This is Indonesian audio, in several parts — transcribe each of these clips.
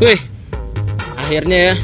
Wih, akhirnya ya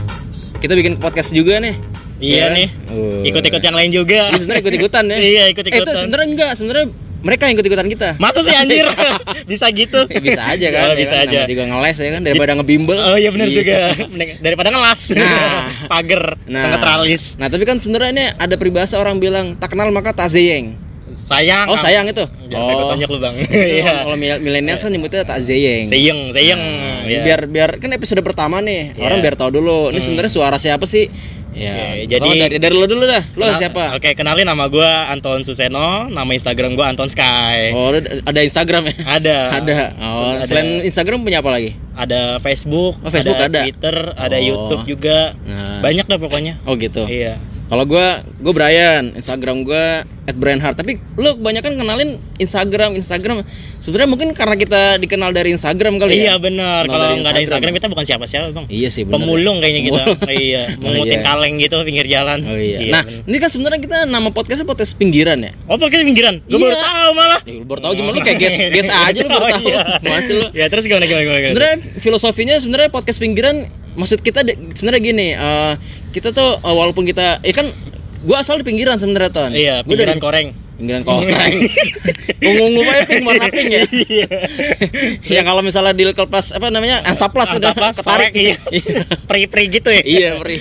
kita bikin podcast juga nih. Iya Ya. nih. Uh. Ikut-ikut yang lain juga. Ini sebenarnya ikut-ikutan ya. Iya, Eh, ikut-ikutan. itu sebenarnya enggak, sebenarnya mereka yang ikut-ikutan kita. Masa sih anjir? Bisa gitu? Ya, bisa aja kan. Oh, ya bisa kan? aja. Namanya juga ngeles ya kan daripada ngebimbel. Oh iya benar juga. Mending- Daripada ngelas. Nah. Pager, Nah, tralis. Nah, tapi kan sebenarnya ini ada peribahasa orang bilang tak kenal maka tak zeyeng. Sayang. Oh, sayang itu. Jangan oh. Tonjok lu, Bang. Iya. Kalau mil- milenial kan nyebutnya tak zeyeng. Sayang, sayang. Nah, Iya. biar biar kan episode pertama nih Iya. orang biar tahu dulu ini Hmm. sebenarnya suara siapa sih ya jadi- oh, dari dari lo dulu dah lo Kenal- siapa Oke, kenalin nama gua Anton Suseno, nama Instagram gua Anton Sky. oh ada Instagram ya Ada. ada oh Ada. selain Instagram punya apa lagi Ada Facebook, Oh, Facebook ada. Twitter, ada Oh. YouTube juga. nah Banyak dah pokoknya. oh gitu Iya. Kalau gua gua Brian Instagram gua @brianhart tapi lo kebanyakan kenalin Instagram Instagram sebenarnya mungkin karena kita dikenal dari Instagram kali Iya ya benar. Kalau nggak ada Instagram. Kita bukan siapa-siapa, Bang. iya sih bener Pemulung kayaknya kita. Pemulung. iya, Oh, mengutin iya. kaleng gitu pinggir jalan. oh iya, Iya, nah bener. ini kan sebenarnya kita nama podcastnya podcast pinggiran ya Oh, pakai pinggiran. Gue Iya. baru tahu malah. Ya, lu baru tahu gimana lu kayak guess guess aja lu baru Oh, tahu. iya. Mati lu. Ya, terus gimana gimana gimana. gimana? Sebenarnya filosofinya sebenarnya podcast pinggiran maksud kita sebenarnya gini, eh, kita tuh eh, walaupun kita eh kan gua asal di pinggiran sebenarnya ton. Iya, pinggiran dari koreng. Pinggiran koreng. Ungu-ungu aja pink warna pink ya. Iya. ya kalau misalnya di kelepas apa namanya ansaplas udah Ansaplas, ketarik. korek, iya. Pri-pri gitu ya. iya, beri.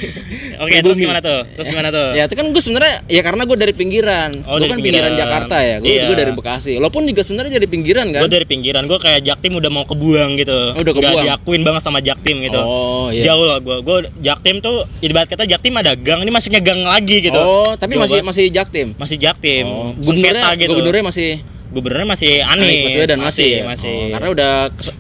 Oke, Pri terus gimana tuh? Terus gimana tuh? Ya itu kan gue sebenarnya ya karena gue dari pinggiran, Oh, gue kan pinggiran. pinggiran. Jakarta ya, gue Iya. dari Bekasi. Walaupun juga sebenarnya dari pinggiran kan. Gue dari pinggiran, gue kayak Jaktim udah mau kebuang gitu. Oh, udah kebuang. diakuin banget sama Jaktim gitu. Oh iya. Jauh lah gue. Gue Jaktim tuh ibarat kata Jaktim ada gang, ini masih ngegang lagi gitu. Oh, tapi Jauh masih masih Jaktim. masih Jaktim. Oh, gubernurnya, gitu. gubernurnya masih Gubernurnya masih Anies Anies, Baswedan masih, ya? masih. Oh, karena udah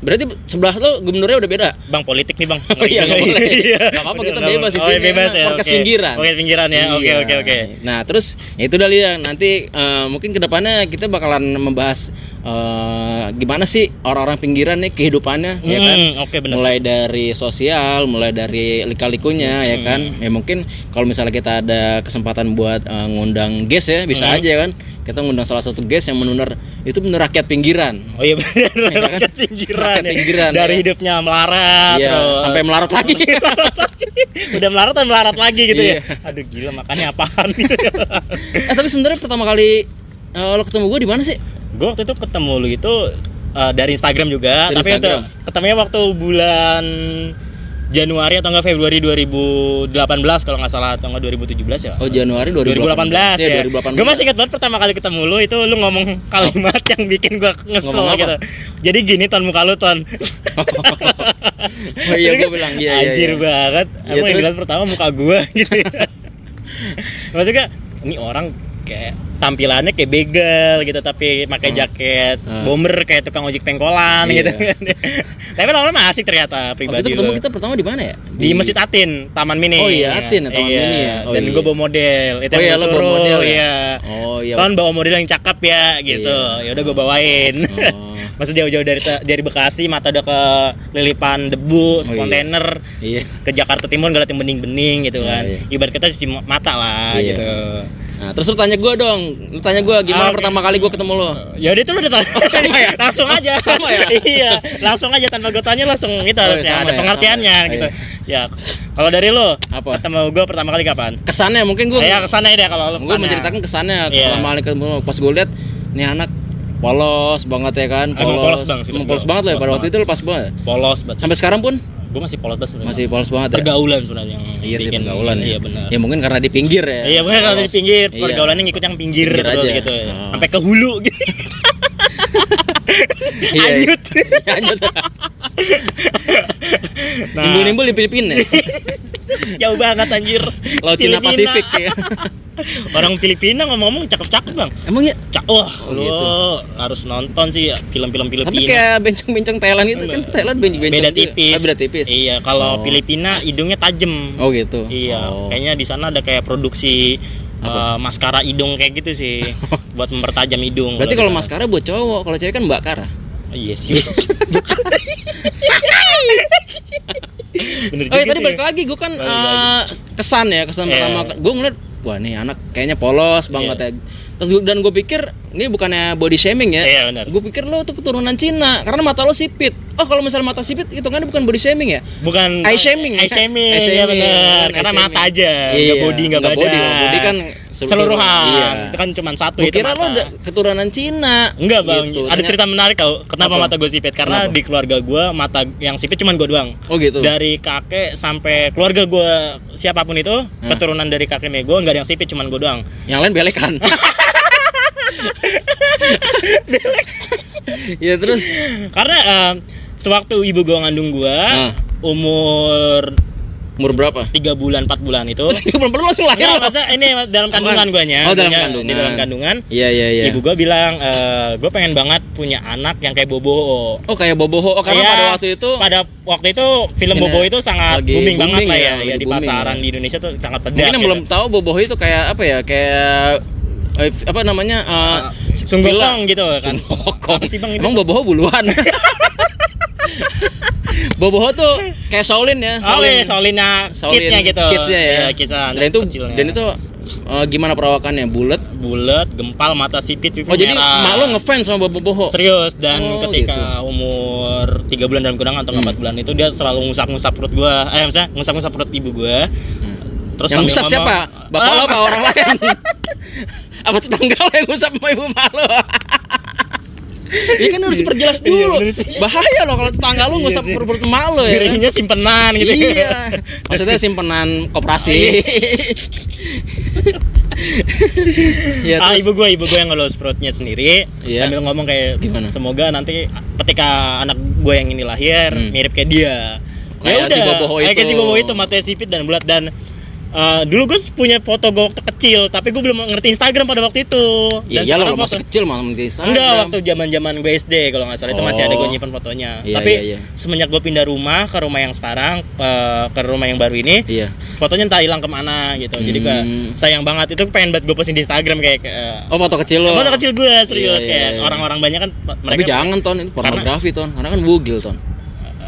berarti sebelah lo gubernurnya udah beda. Bang politik nih bang. Oh iya, nggak boleh. Iya. Nggak apa-apa, kita bebas apa- oh, sini, bebas ya. podcast oke. pinggiran. Oke pinggiran ya. Oke Iya. oke oke. Nah terus ya itu dah lihat nanti eh, mungkin ke depannya kita bakalan membahas eh, gimana sih orang-orang pinggiran nih kehidupannya ya kan. Hmm, Oke benar. Mulai dari sosial, mulai dari lika-likunya ya Hmm. kan. Ya mungkin kalau misalnya kita ada kesempatan buat eh, ngundang guest ya bisa Hmm. aja kan. Kita ngundang salah satu guest yang menurut itu bener rakyat pinggiran. Oh iya benar. Iya kan? Rakyat pinggiran. Rakyat ya. pinggiran, Dari ya. hidupnya melarat. Iya, terus- sampai melarat lagi. Udah melarat dan melarat lagi gitu Iya. ya. Aduh gila makannya apaan gitu. eh tapi sebenarnya pertama kali eh, lo ketemu gue di mana sih? gue waktu itu ketemu lu itu eh, dari Instagram juga, Dari tapi Instagram. itu ketemunya waktu bulan Januari atau enggak Februari 2018 kalau nggak salah atau enggak 2017 ya. Oh Januari 2018. 2018 ya. 2018. Gue masih ingat banget pertama kali ketemu lu itu lu ngomong kalimat yang bikin gue apa? gitu. Jadi gini ton muka lu ton. oh iya gue bilang iya iya. Anjir iya. banget. Iya, Aku yang pertama muka gue gitu. ya. Maksudnya ini orang kayak tampilannya kayak begal gitu tapi pakai Hmm. jaket Hmm. bomber kayak tukang ojek pengkolan Iya. gitu kan. tapi lama-lama asik ternyata Waktu itu pribadi ketemu kita pertama di mana ya? di Masjid Atin, Taman Mini. Oh iya, Atin, Taman Iya. Mini ya. Oh Dan iya. gue bawa model. Itu Oh iya, lo bawa model ya? Iya. Oh iya. Ton bawa model yang cakep ya gitu. Iya. Ya udah gue bawain. Oh. Masa jauh-jauh dari dari Bekasi, mata udah ke lilipan Oh, debu, iya. kontainer. Iya. Ke Jakarta Timur ngeliatin bening-bening gitu Iya, kan. iya. Ibarat kita cuci mata lah Iya. gitu. Nah, terus lu tanya gue dong. Lu tanya gue gimana Oke. pertama kali gue ketemu lo? Ya udah itu lu udah tahu. sama ya? langsung aja. Sama ya? iya, langsung aja tanpa gue tanya langsung gitu Oh, iya, harusnya ada ya, pengertiannya sama ya. gitu. Ya, kalau dari lu Apa? ketemu gue pertama kali kapan? Kesannya mungkin gue Ya ke sana ya deh kalau lu gue menceritakan kesannya Iya. pertama kali ketemu lo. Pas gue lihat nih anak polos banget ya kan polos bang sih, Emang pas polos banget lah ya, pada Polos waktu itu lo pas banget polos banget. sampai sekarang pun gue masih polos banget sebenarnya. masih polos banget ya pergaulan sebenarnya yang iya sih bikin- pergaulan ya Iya benar. ya mungkin karena di pinggir ya Iya benar kalau di pinggir, Iya. pergaulannya ngikut yang pinggir, Pinggir terus aja. gitu. Oh. Sampai ke hulu gitu. Iya, iya. Anyut. Anyut. Nah, nimbul-nimbul di Filipina ya? jauh banget anjir. Laut Cina. Pasifik ya Orang Filipina ngomong-ngomong cakep-cakep, Bang. emang ya Cak, wah, Oh, lu gitu. harus nonton sih film-film Filipina. tapi kayak bencong-bencong Thailand itu kan Thailand bencong beda tipis. beda tipis Iya, kalau Oh. Filipina hidungnya tajem. oh gitu Iya, Oh. kayaknya di sana ada kayak produksi Apa? eh, maskara hidung kayak gitu sih, buat mempertajam hidung. berarti kalau maskara buat cowok kalau cewek kan mbak Kara Iya sih. Bener Oh iya juga tadi balik lagi gue kan Balik eh, kesan ya kesan Iya. pertama gue ngeliat wah nih anak kayaknya polos banget Iya. ya. Terus gua- dan gue pikir ini bukannya body shaming ya. Iya, benar. Gue pikir lo tuh keturunan Cina karena mata lo sipit. Oh kalau misalnya mata sipit itu kan bukan body shaming ya? bukan Eye shaming. eye shaming, Eye ya shaming. benar Eye karena shaming. mata aja Iya, nggak body nggak badan body, body kan seluruhan Iya. itu kan cuma satu Gue itu kira lo mata. ada keturunan Cina. Enggak bang, Gitu. ada Ternyata- cerita menarik tau Kenapa Apa? mata gue sipit? Karena Kenapa? di keluarga gue mata yang sipit cuman gue doang Oh gitu. Dari kakek sampai keluarga gue siapa pun itu Hah? Keturunan dari kakek gue nggak ada yang sipit cuman gue doang Yang lain belekan. ya terus Karena eh, sewaktu ibu gue ngandung gue Nah. Umur umur berapa? 3 bulan, 4 bulan itu Belum perlu langsung lahir. Lo. maksudnya ini dalam kandungan guanya Oh, dalam guanya kandungan. Di dalam kandungan Iya iya iya. Ibu gue bilang, gue pengen banget punya anak yang kayak Bobo Oh kayak Boboho. Oh karena Iya, pada waktu itu pada waktu itu film Bobo itu sangat lagi booming, banget booming lah ya, ya, ya di booming pasaran ya. di Indonesia tuh sangat pedas. mungkin yang gitu. belum tahu Boboho itu kayak apa ya? Kayak eh, apa namanya? eh, Sunggokong gitu kan. Sunggokong. Apa sih bang itu? Emang Boboho buluan. Boboho tuh kayak Shaolin ya. Oh iya, Solinnya Shaolin kitnya gitu. kidsnya ya. Kidsnya dan itu kecilnya. dan itu eh, gimana perawakannya? Bulat. bulat, gempal, mata sipit, pipi Oh jadi merah. mak lo ngefans sama Boboho. Serius dan Oh, ketika umur 3 bulan dan kurang atau Hmm. 4 bulan itu dia selalu ngusap-ngusap perut gua. Eh maksudnya ngusap-ngusap perut ibu gua. Hmm. Terus yang ngusap siapa? Bapak lo "Ah, apa orang lain? apa tetangga lo yang ngusap sama ibu mak lo? Iya kan harus perjelas Iya, dulu. Bahaya loh kalau tetangga lo Iya ngusap sih. perut mak lo ya. kan? Ngerinya simpenan gitu. Iya. Maksudnya simpenan koperasi. ya, ah ibu gue ibu gue yang ngelus perutnya sendiri Iya. sambil ngomong kayak Gimana? semoga nanti ketika anak gue yang ini lahir Hmm. mirip kayak dia Kayak si Boboho kayak itu. si Boboho itu matanya sipit dan bulat dan eh, dulu gue punya foto gue waktu kecil tapi gue belum ngerti Instagram pada waktu itu ya Dan iyalah sekarang lo foto- kecil malah di Instagram. Enggak, waktu zaman zaman gue SD kalau nggak salah itu masih ada gue Oh. nyimpen fotonya. Iya, Tapi iya, iya. semenjak gue pindah rumah ke rumah yang sekarang eh, ke rumah yang baru ini, Iya. fotonya entah hilang ke mana gitu. Jadi gue Hmm. sayang banget itu pengen banget gue posting di Instagram kayak eh, Oh foto kecil lo. Foto kecil gue serius Iya, iya, kayak iya. orang-orang banyak kan pa- Tapi mereka jangan ton, itu pornografi ton. Karena kan bugil ton.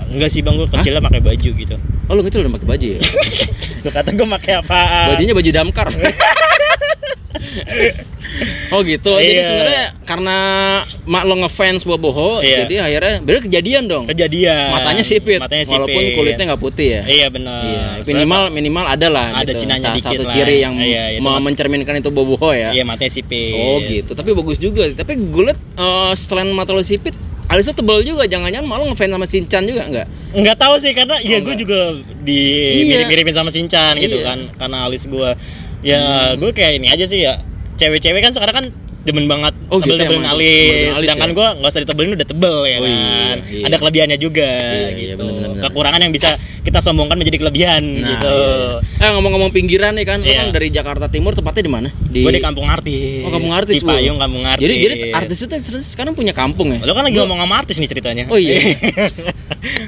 Enggak sih bang gue kecilnya pakai baju gitu. Oh lu kecil udah pakai baju ya? Gue kata gue pakai apa? Bajunya baju damkar. oh gitu. Jadi Iya. sebenarnya karena mak lo ngefans Boboho, Iya. jadi akhirnya bener kejadian dong. kejadian. Matanya sipit, Matanya sipit. walaupun kulitnya nggak putih ya. Iya benar. Iya, Soalnya minimal minimal ada lah Ada gitu. cinanya Salah dikit satu lah. ciri yang Iya, itu mau mencerminkan itu Boboho ya. Iya matanya sipit. Oh gitu, tapi bagus juga. Tapi gue liat eh, selain mata lo sipit, alisnya tebel juga. Jangan-jangan malu ngefans sama Shinchan juga nggak? Nggak tahu sih karena ya gue enggak. juga di Iya. mirip-miripin sama Sinchan gitu Iya. kan karena alis gue ya gue kayak ini aja sih ya cewek-cewek kan sekarang kan demen banget Oh, gitu tebel-tebelin emang. alis, alis sedangkan ya? gue nggak usah ditebelin udah tebel ya Oh, kan iya, iya. ada kelebihannya juga Iya, iya, gitu bener-bener. kekurangan yang bisa kita sombongkan menjadi kelebihan Nah, gitu iya. Eh ngomong-ngomong pinggiran nih kan, Iya. kan dari Jakarta Timur, tepatnya di mana? gue di kampung artis Oh kampung artis. Cipayung kampung artis Jadi jadi artis itu terus sekarang punya kampung ya? lo kan lagi ngomong sama artis nih ceritanya Oh iya.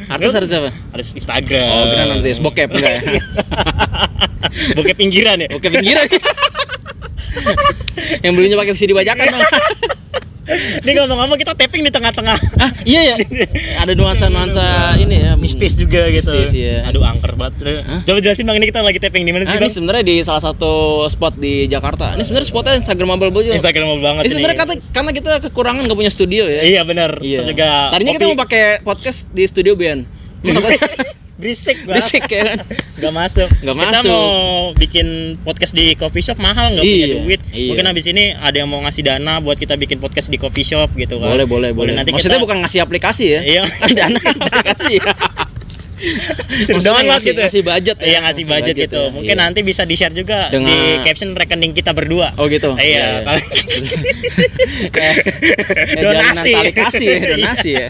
Artis artis apa? artis Instagram Oh kira artis bokep enggak ya? bokep pinggiran ya Bokep pinggiran. yang belinya pakai CD bajakan dong. Ini ngomong-ngomong kita tapping di tengah-tengah ah iya ya. Ada nuansa-nuansa ini ya. mistis juga gitu. Mistis, iya. Aduh angker banget. Hah? Coba jelasin bang ini kita lagi tapping di mana Ah, sih ini bang? sebenarnya di salah satu spot di Jakarta. Ini sebenarnya spotnya Instagramable juga. Instagramable banget. Ini sebenarnya kata karena kita kekurangan nggak punya studio ya. Iya benar. Iya. Terus juga Tadinya kita mau pakai podcast di studio Ben. Berisik banget. Berisik ya kan. Gak masuk. Nggak Kita masuk. mau bikin podcast di coffee shop mahal nggak punya Iya, duit. iya. Mungkin habis ini ada yang mau ngasih dana buat kita bikin podcast di coffee shop gitu kan. Boleh, boleh, boleh. Nanti Maksudnya kita bukan ngasih aplikasi ya? Iya. Dana aplikasi ya. Mas ngasih, gitu. ngasih budget ya. Iya ngasih budget, gitu. ya. Mungkin Iya. nanti bisa di share juga Dengan- di caption rekening kita berdua. Oh gitu. Iya. Kayak kayak jalinan Donasi. tali kasih ya, donasi ya.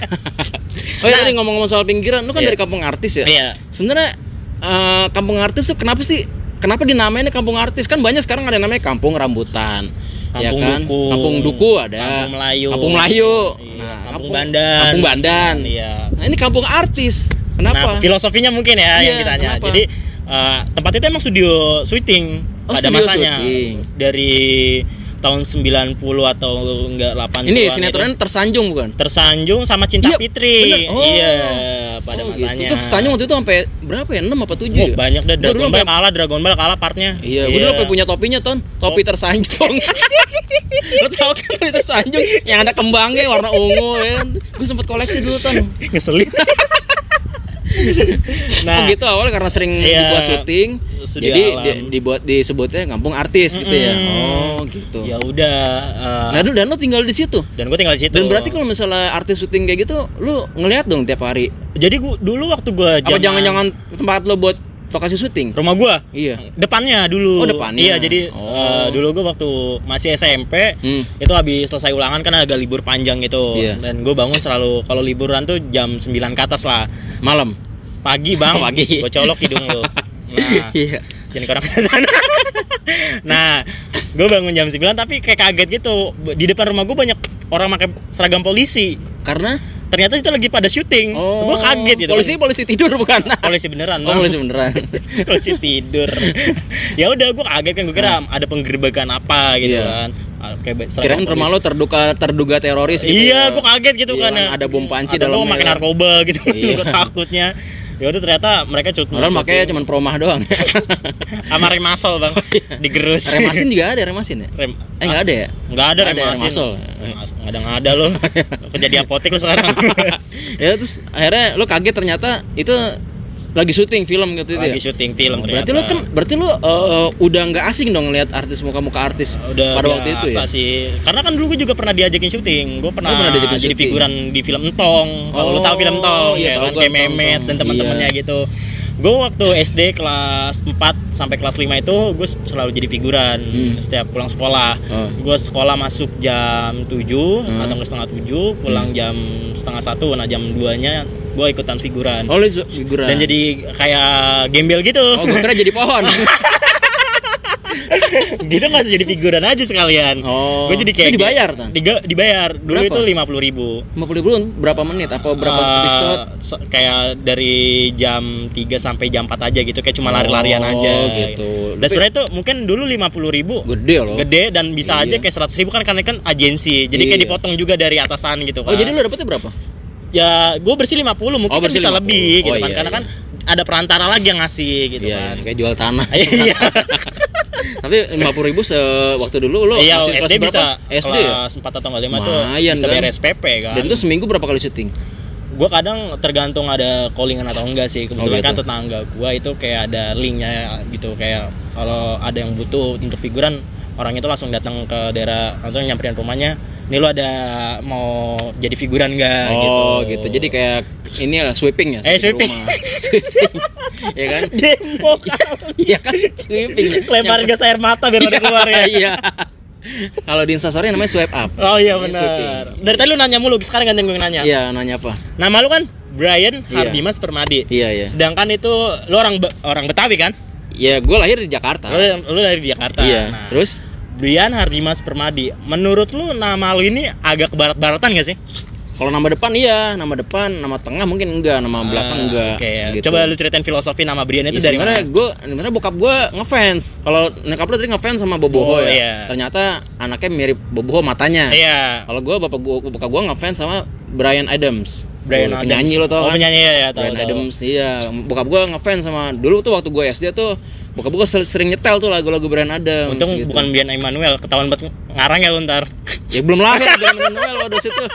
Oh ya Nah. tadi ngomong-ngomong soal pinggiran, lu kan Iya. dari kampung artis ya? Iya. Sebenarnya eh, kampung artis tuh kenapa sih? Kenapa dinamainnya kampung artis? Kan banyak sekarang ada yang namanya kampung rambutan. ya Kampung kan? Duku. Kampung Duku ada. Kampung Melayu. Kampung Melayu. Iya, Kampung Bandan. Kampung Bandan. Iya. Nah, ini kampung artis. Kenapa? Nah, filosofinya mungkin ya Iya, yang ditanya. kenapa? Jadi eh, tempat itu emang studio syuting Oh, pada studio masanya. syuting. Dari tahun 90 atau enggak 80 Ini sinetronnya tersanjung bukan? tersanjung sama Cinta Iya, Fitri. bener. Oh. Iya, pada Oh, masanya. Gitu. Terus tersanjung waktu itu sampai berapa ya? 6 apa 7 Oh, ya? banyak Gua Dragon Ball sampai- kalah, Dragon Ball kalah partnya. Iya, gue dulu sampai punya topinya ton, topi tersanjung. Lo tau kan topi tersanjung yang ada kembangnya warna ungu ya? Gue sempet koleksi dulu ton. Ngeselin. Nah, oh gitu awalnya karena sering Iya. dibuat syuting, jadi alam. di- dibuat disebutnya kampung artis gitu ya. Oh gitu. Ya udah. eh, Nah, dulu dan lo tinggal di situ. dan gue tinggal di situ. Dan berarti kalau misalnya artis syuting kayak gitu, lu ngelihat dong tiap hari. jadi gua, dulu waktu gue Apa jangan-jangan tempat lo buat lokasi syuting? rumah gua Iya. depannya dulu. Oh, depannya. Iya, jadi Oh. eh, dulu gua waktu masih SMP Hmm. itu habis selesai ulangan kan agak libur panjang gitu. Iya. Dan gue bangun selalu kalau liburan tuh jam 9 ke atas lah. Malam. Pagi, Bang. Pagi. Gue colok hidung lu. Nah, Iya. ke orang nah, gue bangun jam 9 tapi kayak kaget gitu. Di depan rumah gue banyak orang pakai seragam polisi. Karena Ternyata itu lagi pada syuting. Gue kaget gitu. Oh. Polisi polisi tidur bukan? polisi beneran. Oh, Bang. polisi beneran. polisi tidur. ya udah gue kaget kan gue kira ada penggerbekan apa gitu Iya. kan. Ah, Kayak Kirain rumah lo terduga terduga teroris gitu. Iya, ya. gue kaget gitu Iya kan. kan, ada bom panci Atau dalamnya makin kan. narkoba gitu. Iya. gue takutnya. Ya udah ternyata mereka cut. Padahal makanya cuma promah doang. sama remasol bang, digerus. Remasin juga ada remasin ya? Rem, Eh nggak ada ya? Nggak ada ada remasin. remasol. Remas- Nggak ada nggak ada lo. Kerja di apotek lo sekarang. ya terus akhirnya lo kaget ternyata itu lagi syuting film gitu itu Lagi ya? syuting film Berarti lo ternyata. kan berarti lo uh, udah nggak asing dong lihat artis muka-muka artis udah pada waktu itu ya? sih karena kan dulu gue juga pernah diajakin syuting gue pernah, Oh, pernah diajakin jadi syuting. figuran di film Entong kalau lu Oh, tahu film Entong iya, ya kan kayak Memet dan teman-temannya Iya. gitu gue waktu SD kelas 4 sampai kelas 5 itu gue selalu jadi figuran Hmm. setiap pulang sekolah Oh. gue sekolah masuk jam 7 Hmm. atau setengah 7 pulang jam setengah satu nah jam 2 nya gue ikutan figuran Oh, figuran. dan jadi kayak gembel gitu Oh, gue kira jadi pohon. gitu nggak jadi figuran aja sekalian Oh. gue jadi kayak Itu dibayar, Tan? Diga- dibayar dulu Berapa? itu lima puluh ribu 50 ribu berapa menit? Apa berapa Eh, episode? se- kayak dari jam 3 sampai jam 4 aja gitu kayak cuma lari-larian Oh, aja gitu. dan sebenarnya itu mungkin dulu lima puluh ribu Gede loh. gede dan bisa Iya. aja kayak seratus ribu kan karena kan agensi jadi kayak Iya. dipotong juga dari atasan gitu kan Oh, jadi lo dapetnya berapa? ya gue bersih 50 mungkin Oh, kan bisa 50. lebih gitu Oh, kan iya, karena iya. kan ada perantara lagi yang ngasih gitu Iya, kan kayak jual tanah. iya Tapi 50 ribu se waktu dulu lo iya masih kelas SD berapa? bisa SD ya? 4 atau enggak 5 tuh bisa kan? bayar SPP kan Dan itu seminggu berapa kali syuting? gue kadang tergantung ada callingan atau enggak sih kebetulan Oh, gitu. kan tetangga gue itu kayak ada linknya gitu kayak kalau ada yang butuh untuk figuran orang itu langsung datang ke daerah langsung nyamperin rumahnya nih lu ada mau jadi figuran enggak Oh, gitu. Jadi kayak ini lah sweeping ya. Eh, sweeping. sweeping. Iya kan? demo Iya kan? Sweeping. lempar gas air mata biar pada keluar ya Iya. Kalau di Instastory namanya swipe up. oh iya Ini benar dari tadi lu nanya mulu sekarang gantian gue nanya Iya, nanya apa? nama lu kan Brian Iya. Hardimas Permadi Iya, iya. sedangkan itu lu orang orang Betawi kan Ya, gue lahir di Jakarta. lu, lu dari Jakarta Iya. Nah, Terus Brian Hardimas Permadi. Menurut lu nama lu ini agak kebarat-baratan gak sih? kalau nama depan iya, nama depan, nama tengah mungkin enggak, nama belakang Ah, enggak. Oke. gitu. Coba lu ceritain filosofi nama Brian itu Ya, dari mana? gue sebenarnya bokap gue ngefans. Kalau nyokap lu tadi ngefans sama Boboho Oh, ya. iya. Ternyata anaknya mirip Boboho matanya. Iya. Kalau gue bapak gua, bokap gue ngefans sama Brian Adams. Brian Tuh, Adams. penyanyi lo tau Oh, kan? penyanyi ya, ya tahu, Brian tahu. Adams iya. Bokap gue ngefans sama dulu tuh waktu gue SD tuh bokap gue sering nyetel tuh lagu-lagu Brian Adams. Untung gitu. bukan Brian Emmanuel, ketahuan banget ngarang ya lu ntar. Ya belum lahir Brian Noel waktu situ.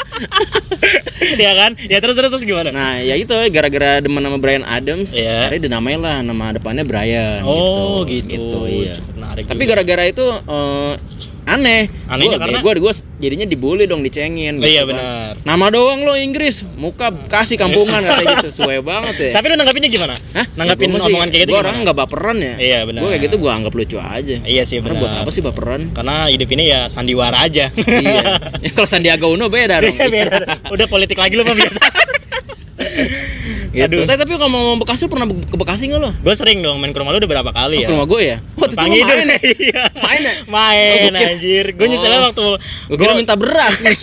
Iya kan? Ya terus terus terus gimana? Nah ya itu gara-gara demen sama Brian Adams, Iya. akhirnya dinamain lah nama depannya Brian. oh, gitu. gitu iya. Cukup menarik Tapi gara-gara itu eh, aneh. Anehnya gua, karena? gua, gua jadinya dibully dong, dicengin. Oh, iya kan. benar. Nama doang lo Inggris, muka kasih kampungan katanya gitu, sesuai banget ya. Tapi lu nanggapinnya gimana? Hah? Nanggapin Ya, omongan kayak gitu gimana? orang nggak baperan ya. Iya, benar. Gue kayak gitu gua anggap lucu aja. Iya sih benar. buat apa sih baperan? Karena hidup ini ya sandiwara aja. iya. Ya, kalau Sandiaga Uno beda dong. Iya, beda. Udah politik lagi lu mah biasa. gitu. Aduh. Tapi, tapi kalau mau Bekasi pernah ke Bekasi nggak lo? Gue sering dong main ke rumah lu udah berapa kali Oh, ya? ke rumah gue ya? Waktu itu lo main ya? Iya. Main ya? Main Oh, gua kira- anjir. Gue nyeselnya Oh. waktu Gue kira minta beras nih.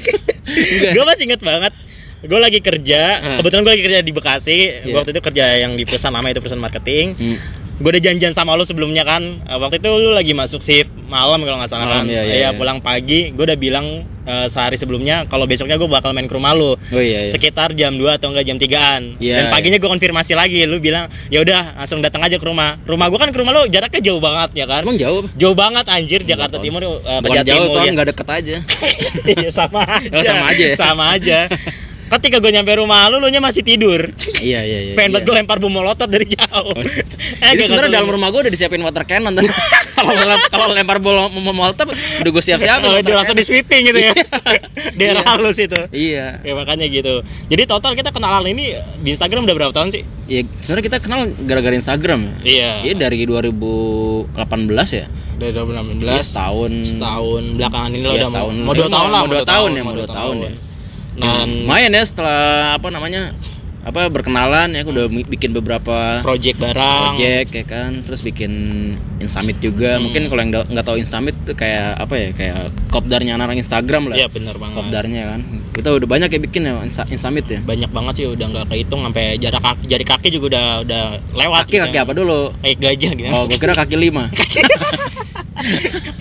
Gue masih inget banget. Gue lagi kerja, kebetulan gue lagi kerja di Bekasi. Gua waktu itu kerja yang di perusahaan lama itu perusahaan marketing. Hmm. Gue udah janjian sama lu sebelumnya kan Eh, waktu itu lu lagi masuk shift malam kalau nggak salah Malam, kan iya, iya, Iya, iya. pulang pagi gue udah bilang eh, sehari sebelumnya kalau besoknya gue bakal main ke rumah lu Oh iya iya. sekitar jam 2 atau enggak jam 3an Iya, dan paginya gue konfirmasi lagi lu bilang ya udah langsung datang aja ke rumah rumah gue kan ke rumah lu jaraknya jauh banget ya kan Emang jauh? jauh banget anjir Jakarta tahu. Timur uh, Bukan jauh tuh, Mulia. nggak deket aja. Iya sama aja. Oh, sama aja ya? Sama aja. Ketika gue nyampe rumah lu, lu nya masih tidur. iya iya iya. Pengen iya. banget gue lempar bom molotov dari jauh. Eh, Jadi sebenarnya dalam rumah gue udah disiapin water cannon. Kalau kalau lempar mau molotov udah gue siap-siapin. Oh, water udah langsung di sweeping gitu ya. Daerah Iya. halus itu. Iya. Ya makanya gitu. Jadi total kita kenalan ini di Instagram udah berapa tahun sih? Iya, sebenarnya kita kenal gara-gara Instagram. Iya. Iya dari 2018 ya. Dari 2016 Iya, setahun. setahun belakangan ini lo Iya, udah setahun. mau, mau dua Iya, tahun lah mau dua tahun ya, mau dua tahun ya. Dan lumayan ya setelah apa namanya apa berkenalan ya aku udah bikin beberapa project barang project ya kan. Terus bikin Instamit juga. Hmm. mungkin kalau yang nggak tahu Instamit tuh kayak apa ya kayak kopdarnya anak Instagram lah. Iya bener banget. Kopdarnya kan. Kita udah banyak ya bikin ya Insta- Instamit ya. Banyak banget sih udah nggak kehitung sampai jarak kaki jari kaki juga udah udah lewat kaki kaki apa dulu? Kayak gajah gitu. Oh gue kira kaki lima.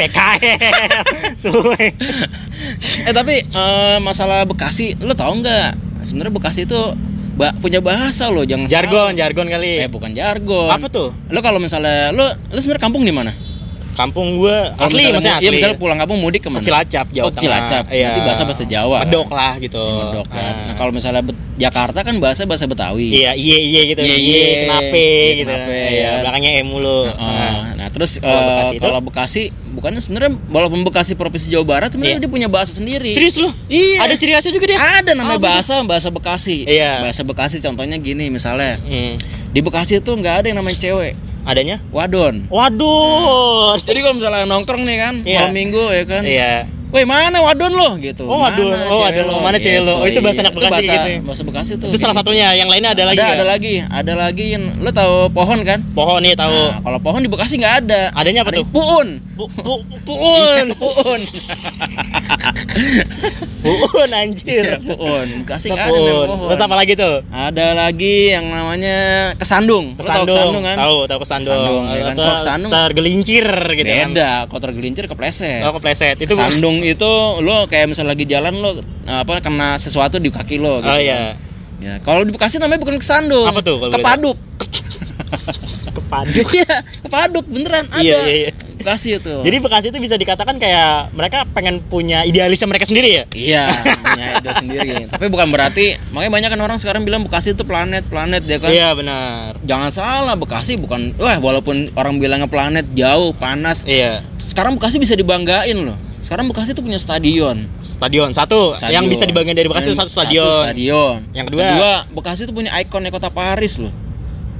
PKL suwe. Eh tapi eh, masalah Bekasi lo tau nggak? Sebenarnya Bekasi itu ba- punya bahasa loh jangan jargon salah. jargon kali. Eh bukan jargon. Apa tuh? Lo kalau misalnya lo lo sebenarnya kampung di mana kampung Kalau asli misalnya maksudnya asli Iya, misalnya pulang kampung mudik ke mana? Cilacap Jawa Oh, Cilacap. Tengah. Iya. Berarti bahasa bahasa Jawa. kan? Medok lah gitu Medok kan. Ah. Nah, kalau misalnya Bet- Jakarta kan bahasa bahasa Betawi. iya iya iya gitu Iya, iya iya. kenapa Iya, gitu kenapa, iya ya. belakangnya E mulu Nah, nah, terus Kalau eh, Bekasi itu? kalau Bekasi bukannya sebenarnya walaupun Bekasi provinsi Jawa Barat sebenarnya Iya. dia punya bahasa sendiri. serius lu Iya. ada ciri khasnya juga dia Ada namanya tuh? bahasa bahasa Bekasi. Iya. Bahasa Bekasi contohnya gini misalnya Hmm. di Bekasi itu nggak ada yang namanya cewek, adanya wadon. waduh Jadi kalau misalnya nongkrong nih kan Iya. malam minggu ya kan. iya Woi mana wadon lo gitu. Oh, wadon. Mana Oh, wadon. lo? Mana cewek lo? Oh, itu bahasa anak Bekasi bahasa, gitu ya? Bahasa Bekasi tuh. itu salah satunya yang lainnya ada, lagi ada, ada lagi, ada lagi yang lo tahu pohon kan? pohon nih tahu Nah, kalau pohon di Bekasi nggak ada. Adanya apa Ada tuh? Puun. Bu, puun Puun. puun anjir Puun. Bekasi nggak ada pohon. terus apa lagi tuh Ada lagi yang namanya kesandung. Lo tahu kesandung kesandung kan? tahu tahu kesandung Kesandung, ya kan? Ter- kesandung- tergelincir gitu kan Beda, kotor gelincir kepleset. oh kepleset itu bu- Itu lo kayak misalnya lagi jalan lo apa kena sesuatu di kaki lo gitu. oh kan. iya Ya, kalau di Bekasi namanya bukan kesandung. Apa tuh Kepaduk. kepaduk Iya, kepaduk beneran ada. Iya, iya, iya. Bekasi itu. jadi Bekasi itu bisa dikatakan kayak mereka pengen punya idealisme mereka sendiri ya iya, punya ide sendiri. Tapi bukan berarti makanya banyak kan orang sekarang bilang Bekasi itu planet, planet ya kan. iya benar Jangan salah, Bekasi bukan wah walaupun orang bilangnya planet jauh, panas. iya Sekarang Bekasi bisa dibanggain loh. Sekarang Bekasi itu punya stadion. stadion satu Stadion. yang bisa dibagian dari Bekasi itu Yang satu stadion stadion. Yang kedua? Bekasi itu punya ikonnya kota Paris loh.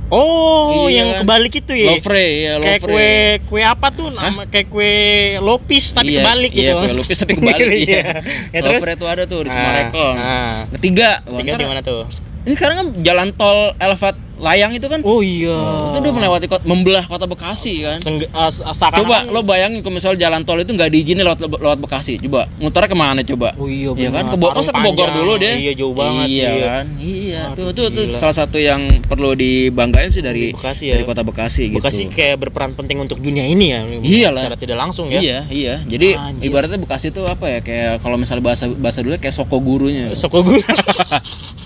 oh Iya yang kan? kebalik itu ya Louvre ya, kayak Louvre. kue kue apa tuh nama kayak kue lopis tapi Iya, kebalik iya, gitu kue lupis tapi kebalik Iya. iya. Ya, terus? Louvre itu ada tuh di Ah, Sumarekon. ah. Ketiga, ntar- di mana tuh? Ini sekarang kan jalan tol Elvat Layang itu kan Oh iya. itu udah melewati kota, membelah kota Bekasi kan. Sengge, uh, seakan Coba lo bayangin kalau misal jalan tol itu nggak diizinin lewat lewat Bekasi. Coba muternya ke mana coba? Oh iya, Iya kan? benar. Ke Bogor, masa ke Bogor dulu deh. Iya, jauh banget, Iya, iya. kan? Iya, Aduh, tuh, tuh, tuh salah satu yang perlu dibanggain sih dari Bekasi ya. dari kota Bekasi gitu. Bekasi kayak berperan penting untuk dunia ini ya. Iyalah. Secara tidak langsung ya. Iya, iya. Jadi Anjir. ibaratnya Bekasi itu apa ya? Kayak kalau misalnya bahasa bahasa dulu kayak soko gurunya. Soko.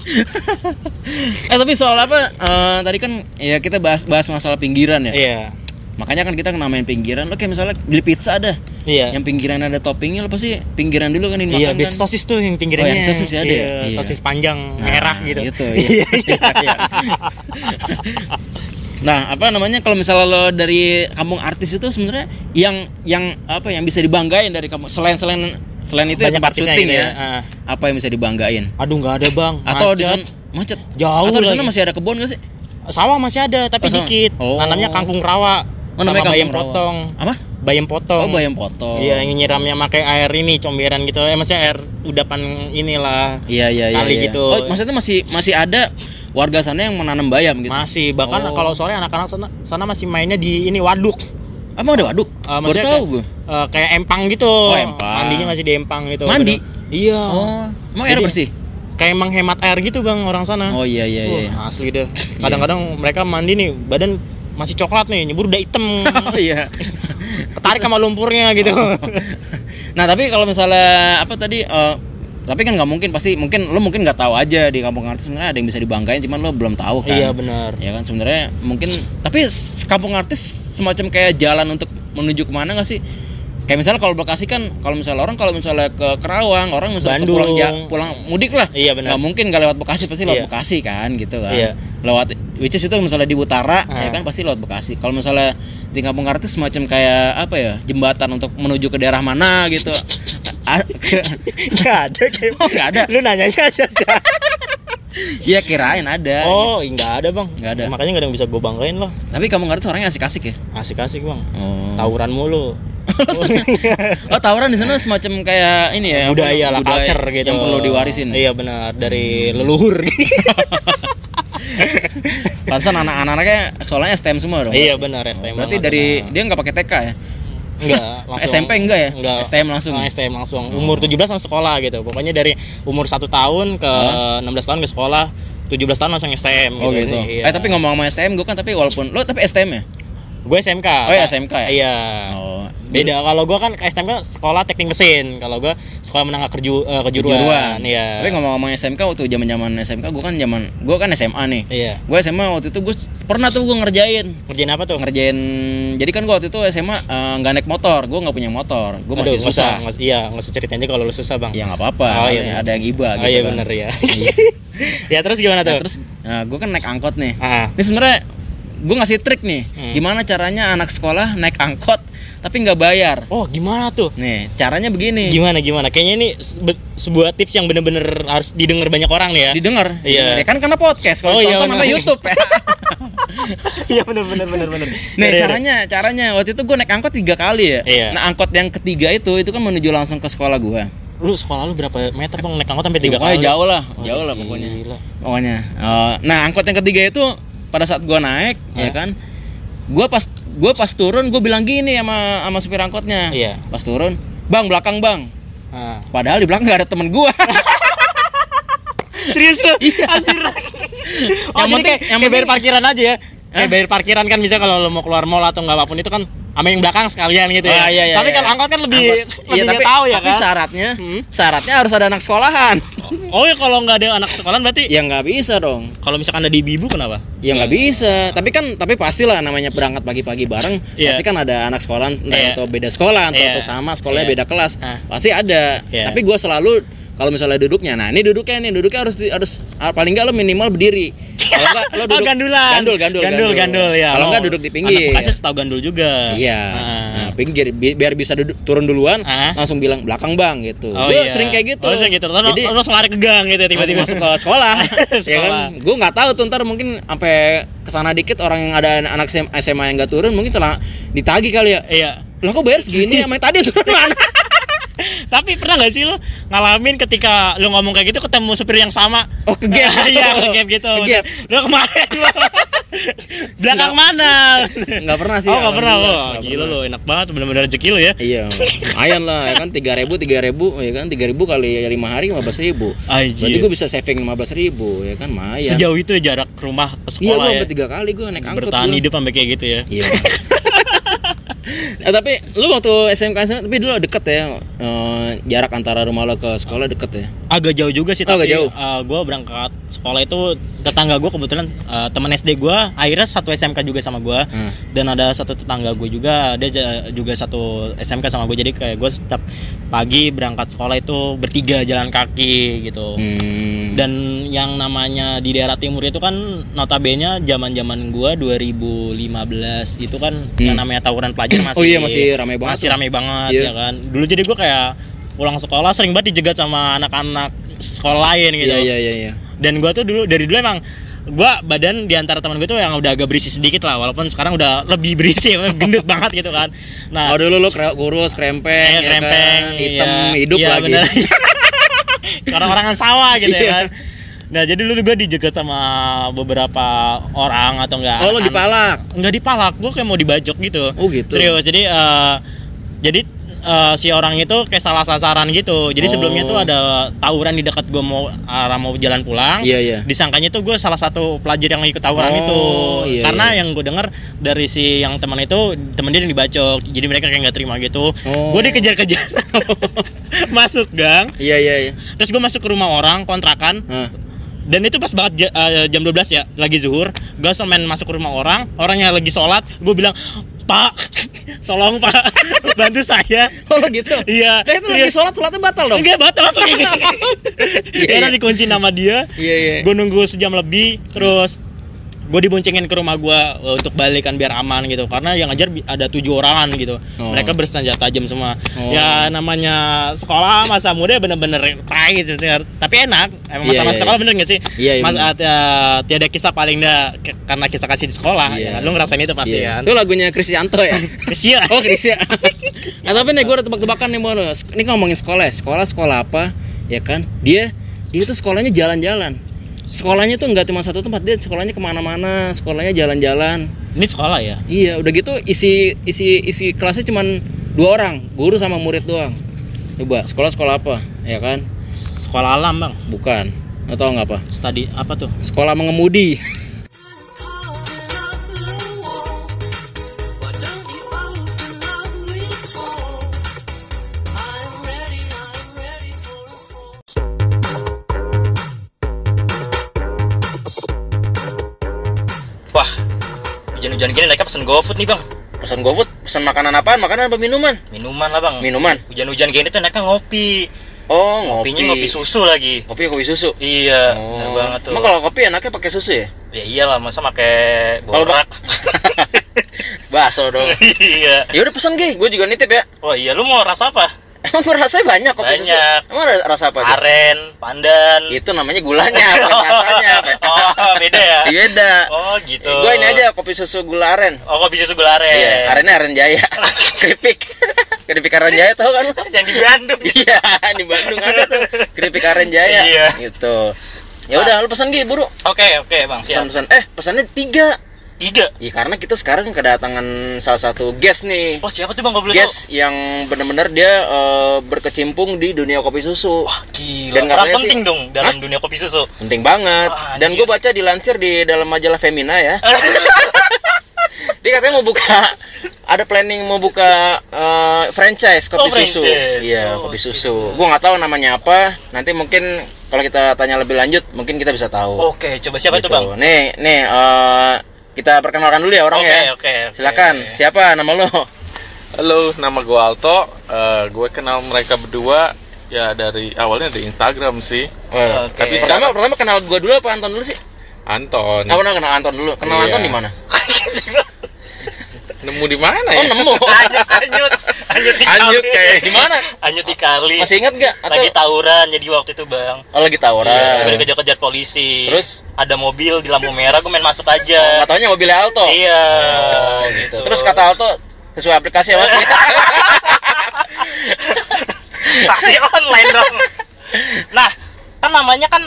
eh tapi soal apa? eh, tadi kan ya kita bahas bahas masalah pinggiran ya. Iya. Makanya kan kita namain pinggiran. Lo kayak misalnya beli pizza ada, Iya. yang pinggiran ada toppingnya, lo pasti pinggiran dulu kan ini Iya, makan biasa kan. sosis tuh yang Oh, pinggirnya. yang sosis ya ada ya? Iya, Iya. sosis panjang Nah, merah gitu. Gitu, iya. Iya. nah, apa namanya kalau misalnya lo dari kampung artis itu sebenarnya yang yang apa yang bisa dibanggain dari kamu selain selain selain itu ya Banyak tempat artisnya syuting ya. ya. Ah. Apa yang bisa dibanggain? Aduh, nggak ada, Bang. Atau di Macet. sana macet. Jauh Atau di sana masih ada kebun gak sih? Sawah masih ada, tapi Oh, dikit. Oh. Nanamnya kangkung rawa. Oh, sama bayam rawa. potong. Apa? Bayam potong. Oh, bayam potong. Iya, yang nyiramnya pakai air ini comberan gitu. Eh maksudnya air udapan inilah. Iya iya iya. Kali iya. gitu. Oh, maksudnya masih masih ada warga sana yang menanam bayam gitu. Masih bahkan Oh. kalau sore anak-anak sana, sana masih mainnya di ini waduk. Emang ada waduk? Eh, Baru tahu kayak, gue. eh, kayak empang gitu. Oh, empang. Mandinya masih di empang gitu. Mandi? Bener. Iya. Oh, emang air Jadi- bersih? Kayak menghemat air gitu, Bang, orang sana. Oh iya iya iya. Wah, asli deh. Kadang-kadang mereka mandi nih badan masih coklat nih nyebur udah hitam Oh iya. ketarik sama lumpurnya gitu Nah tapi kalau misalnya apa tadi eh, tapi kan nggak mungkin pasti mungkin lo mungkin nggak tahu aja di kampung artis sebenarnya ada yang bisa dibanggain cuman lo belum tahu kan. iya benar Ya kan sebenarnya mungkin tapi kampung artis semacam kayak jalan untuk menuju ke mana nggak sih? Kayak misalnya kalau Bekasi kan kalau misalnya orang kalau misalnya ke Kerawang orang misalnya ke pulang ja- pulang mudik lah. Iya, benar. Nggak mungkin nggak lewat Bekasi pasti lewat Iya. Bekasi kan gitu kan. Iya. Lewat which is itu misalnya di utara ya Ah. kan pasti lewat Bekasi. Kalau misalnya di kampung artis semacam kayak apa ya jembatan untuk menuju ke daerah mana gitu. Nggak ada kayak Oh, nggak ada. lu nanyanya aja Iya kirain ada. oh nggak ada bang Nggak ada. makanya nggak ada yang bisa gue banggain loh Tapi kampung artis orangnya asik-asik ya. asik-asik bang Oh. tawuran mulu Oh tawuran di sana semacam kayak ini ya budaya lah culture gitu yang perlu diwarisin. iya benar dari leluhur Pantesan anak-anaknya soalnya STM semua dong. iya benar STM Berarti dari dia nggak pakai TK ya? Enggak langsung SMP enggak ya? enggak STM langsung. Ah, STM langsung umur 17 langsung sekolah gitu pokoknya dari umur satu tahun ke 16 tahun ke sekolah 17 tahun langsung STM Oh gitu. Iya. Eh tapi ngomong-ngomong STM gue kan tapi walaupun lo tapi STM ya? Gue SMK Oh ya SMK ya? iya. Oh. beda kalau gue kan STMK sekolah teknik mesin. Kalau gue sekolah menengah kerju eh, kejuruan. Iya. Tapi ngomong-ngomong SMK waktu zaman-zaman SMK gue kan zaman gue kan SMA nih. iya. Gue SMA waktu itu gue pernah tuh gue ngerjain. Ngerjain apa tuh? Ngerjain jadi kan gue waktu itu SMA eh, nggak naik motor. Gue nggak punya motor. Gue masih Aduh, susah. usah- iya nggak usah ceritain aja kalau lu susah bang. Ya nggak apa-apa. Oh, iya, ada- bener. ada yang iba oh gitu iya kan. bener ya Iya. ya terus gimana Nah, tuh? terus nah, gue kan naik angkot nih. Ah ini sebenarnya gue ngasih trik nih Hmm. gimana caranya anak sekolah naik angkot tapi nggak bayar oh gimana tuh nih caranya begini gimana gimana kayaknya ini se- sebuah tips yang bener-bener harus didengar banyak orang nih ya didengar Iya. Ya kan karena podcast kalau Oh, iya, apa YouTube ya iya bener bener bener bener Nih caranya caranya waktu itu gue naik angkot tiga kali ya. Iya. Nah angkot yang ketiga itu itu kan menuju langsung ke sekolah gue. lu sekolah lu berapa meter bang naik angkot sampai tiga pokoknya kali jauh lah, Oh, jauh lah pokoknya. gila. Pokoknya. Eh, nah angkot yang ketiga itu pada saat gue naik ya Hah? kan, gue pas gue pas turun gue bilang gini sama sama supir angkotnya. Iya. Pas turun, bang belakang bang. Ah. Padahal di belakang gak ada temen gue. serius lu anjir oh, Yang penting- kayak, yang kayak bayar parkiran aja ya Hah? kayak bayar parkiran kan bisa kalau lo mau keluar mall atau nggak apa pun itu kan sama yang belakang sekalian gitu ya Ah, iya, iya, tapi iya. kalau angkot kan lebih Angkot- lebih iya, tapi, tahu ya tapi kan syaratnya, Hmm. syaratnya harus ada anak sekolahan. oh ya kalau nggak ada anak sekolahan berarti ya nggak bisa dong. kalau misalkan ada di ibu kenapa Ya nggak bisa, tapi kan tapi pastilah namanya berangkat pagi-pagi bareng, Iya. pasti kan ada anak sekolah entah Iya. atau beda sekolah atau, Iya. atau sama sekolahnya Iya. beda kelas, Hah. pasti ada. Iya. Tapi gua selalu kalau misalnya duduknya, nah ini duduknya nih, duduknya harus harus ah, paling nggak lo minimal berdiri. Kalau nggak lo oh duduk gandulan gandul, gandul, gandul, gandul, ya Kalau Oh, nggak duduk di pinggir. anak bekasnya tahu gandul juga Iya, nah, pinggir bi- biar bisa duduk turun duluan, Ah. langsung bilang belakang bang gitu. Oh, iya. sering kayak gitu. Oh, sering gitu. Terus Jadi terus lari ke gang gitu ya, tiba-tiba masuk ke sekolah, ya Sekolah. kan gue nggak tahu tuh ntar mungkin sampai ke sana dikit orang yang ada anak SMA yang nggak turun mungkin telah ditagi kali ya Iya. lah kok bayar segini sama tadi turun mana Tapi pernah gak sih lo ngalamin ketika lo ngomong kayak gitu ketemu supir yang sama? Oh, ke gap. Iya, ke gap gitu. Ke gap. Lo kemarin lo. Belakang Nggak. mana? nggak pernah sih Oh, gak pernah lo. Nggak Gila lo, enak banget bener-bener rezeki lo ya. iya lumayan lah ya kan tiga ribu tiga ribu ya kan tiga ribu kali lima hari lima belas ribu berarti Anjir. gue bisa saving lima belas ribu ya kan lumayan Sejauh itu ya jarak rumah ke iya sekolah gue ya. tiga kali gue naik angkot Bertahan gua. hidup sampai kayak gitu ya. Iya. Eh, tapi lu waktu SMK SMA tapi dulu deket ya eh, jarak antara rumah lo ke sekolah deket ya Agak jauh juga sih Oh, tapi agak jauh. gue berangkat sekolah itu tetangga gue kebetulan eh, teman SD gue akhirnya satu SMK juga sama gue Hmm. dan ada satu tetangga gue juga dia juga satu SMK sama gue jadi kayak gue setiap pagi berangkat sekolah itu bertiga jalan kaki gitu Hmm. Dan yang namanya di daerah timur itu kan notabene zaman zaman gue 2015 itu kan yang namanya tawuran pelajar masih Oh iya, masih ramai banget masih ramai banget Iya. ya kan dulu jadi gue kayak pulang sekolah sering banget dijegat sama anak-anak sekolah lain gitu Iya iya iya iya. dan gue tuh dulu dari dulu emang gue badan di antara teman gue tuh yang udah agak berisi sedikit lah walaupun sekarang udah lebih berisi gendut banget gitu kan nah Oh dulu lu kurus, krempeng, eh, ya krempeng kan? hitam, iya. hidup Iya, lagi. bener. orang-orangan sawah gitu Iya. ya kan nah jadi dulu gue dijegat sama beberapa orang atau enggak Oh lu dipalak. Enggak dipalak, gue kayak mau dibajok gitu Oh, gitu. Serius, jadi eh, jadi eh, si orang itu kayak salah sasaran gitu jadi Oh. sebelumnya tuh ada tawuran di dekat gue mau arah mau jalan pulang Iya, iya. disangkanya tuh gue salah satu pelajar yang ikut tawuran Oh, itu iya, karena iya. yang gue dengar dari si yang teman itu temen dia yang dibacok jadi mereka kayak nggak terima gitu Oh. gue dikejar-kejar masuk gang Iya iya iya. terus gue masuk ke rumah orang kontrakan Hah. dan itu pas banget eh, jam 12 ya lagi zuhur gue semen masuk ke rumah orang orangnya lagi sholat gue bilang pak tolong pak bantu saya Oh gitu. iya Nah, itu lagi sholat sholatnya batal dong. enggak batal langsung Iya, karena iya. dikunci nama dia Iya iya. gue nunggu sejam lebih terus gue diboncengin ke rumah gue untuk balikan biar aman gitu karena yang ngajar ada tujuh orangan gitu Oh. mereka bersenjata tajam semua Oh. ya namanya sekolah masa muda bener-bener tai gitu tapi enak emang Iya, masa-masa iya, sekolah iya. bener gak sih Iya, iya, Mas, bener. ada tiada kisah paling dah karena kisah kasih di sekolah Iya. ya lu ngerasain itu pasti Iya. kan Itu lagunya Krisyanto ya. Krisya Oh Krisya. nah tapi nih gue udah tebak-tebakan nih mau Ini ngomongin sekolah, ya. sekolah sekolah apa, ya kan? Dia dia tuh sekolahnya jalan-jalan. Sekolahnya tuh nggak cuma satu tempat, dia sekolahnya ke mana-mana, sekolahnya jalan-jalan. ini sekolah ya Iya, udah gitu isi isi isi kelasnya cuman dua orang, guru sama murid doang. Coba sekolah sekolah apa, ya kan? sekolah alam bang Bukan. Atau nggak apa? tadi apa tuh Sekolah mengemudi. hujan-hujan gini mereka pesen GoFood nih bang Pesan GoFood, pesan makanan apaan? Makanan apa minuman? minuman lah bang Minuman. hujan-hujan gini tuh mereka ngopi Oh, ngopi. Kopinya ngopi susu lagi. Kopi kopi susu. Iya, Oh. bener banget tuh. Emang kalau kopi enaknya pakai susu ya? Ya iyalah, masa pakai borak. Bakso dong. iya. ya udah pesen Gi, gue juga nitip ya. Oh iya, lu mau rasa apa? Emang rasanya banyak kopi susu. Banyak. Emang ada rasa apa aja? Aren, pandan. Itu namanya gulanya, bukan rasanya. Pak. oh, beda ya? Beda. Oh, gitu. Gue ini aja kopi susu gula aren. Oh, kok bisa segala aren? Iya, arennya aren jaya. Keripik. Keripik aren jaya tau kan? Yang di Bandung. Iya, di Bandung ada tuh keripik aren jaya. Iya. Gitu. Ya udah, lu pesan Gi, buru. Oke, oke, Bang. Siap. Pesan-pesan. Eh, pesannya tiga. Tiga. Ya karena kita sekarang kedatangan salah satu guest nih. Oh, siapa tuh Bang? Gak boleh tahu. Guest yang benar-benar dia eh, berkecimpung di dunia kopi susu. Wah, gila. Dan penting sih- dong dalam Hah? dunia kopi susu. Penting banget. Wah, Dan gue baca dilansir di dalam majalah Femina ya. dia katanya mau buka ada planning mau buka eh, franchise kopi Oh, susu. Iya, Oh, kopi susu. Gue nggak tahu namanya apa. Nanti mungkin kalau kita tanya lebih lanjut mungkin kita bisa tahu. Oke, coba siapa Gitu. tuh, Bang? Nih, nih eh, kita perkenalkan dulu ya orangnya. Oke, oke, oke. Silakan. Siapa nama lo? Halo, nama gue Alto. Eh, gue kenal mereka berdua ya dari awalnya dari Instagram sih. Oh, Oke. Tapi pertama pertama kenal gue dulu apa Anton dulu sih? Anton. Aku kenal Anton dulu. Kenal Iya. Anton di mana? Nemu di mana Oh, ya? nemu. Anyut, anyut, anyut di Anyut kali. kayak Di mana? Anyut di kali. Masih ingat gak? Atau lagi tawuran jadi waktu itu bang Oh, lagi tawuran. Iya, sebenarnya kejar-kejar polisi Terus? ada mobil di lampu merah gue main masuk Oh, aja nggak taunya mobilnya Alto. iya Oh, gitu. Terus kata Alto sesuai aplikasi ya, Mas? taksi online dong nah kan namanya kan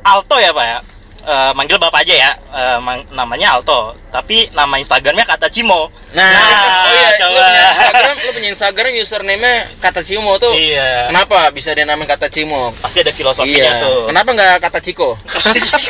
Alto ya pak ya Eh, manggil bapak aja ya Eh, mang- namanya Alto tapi nama Instagramnya kata Cimo Nah, oh iya, coba lu punya Instagram, lu punya Instagram username-nya kata Cimo tuh. iya Kenapa bisa dinamain kata Cimo? pasti ada filosofinya Iya. tuh Kenapa nggak kata Ciko?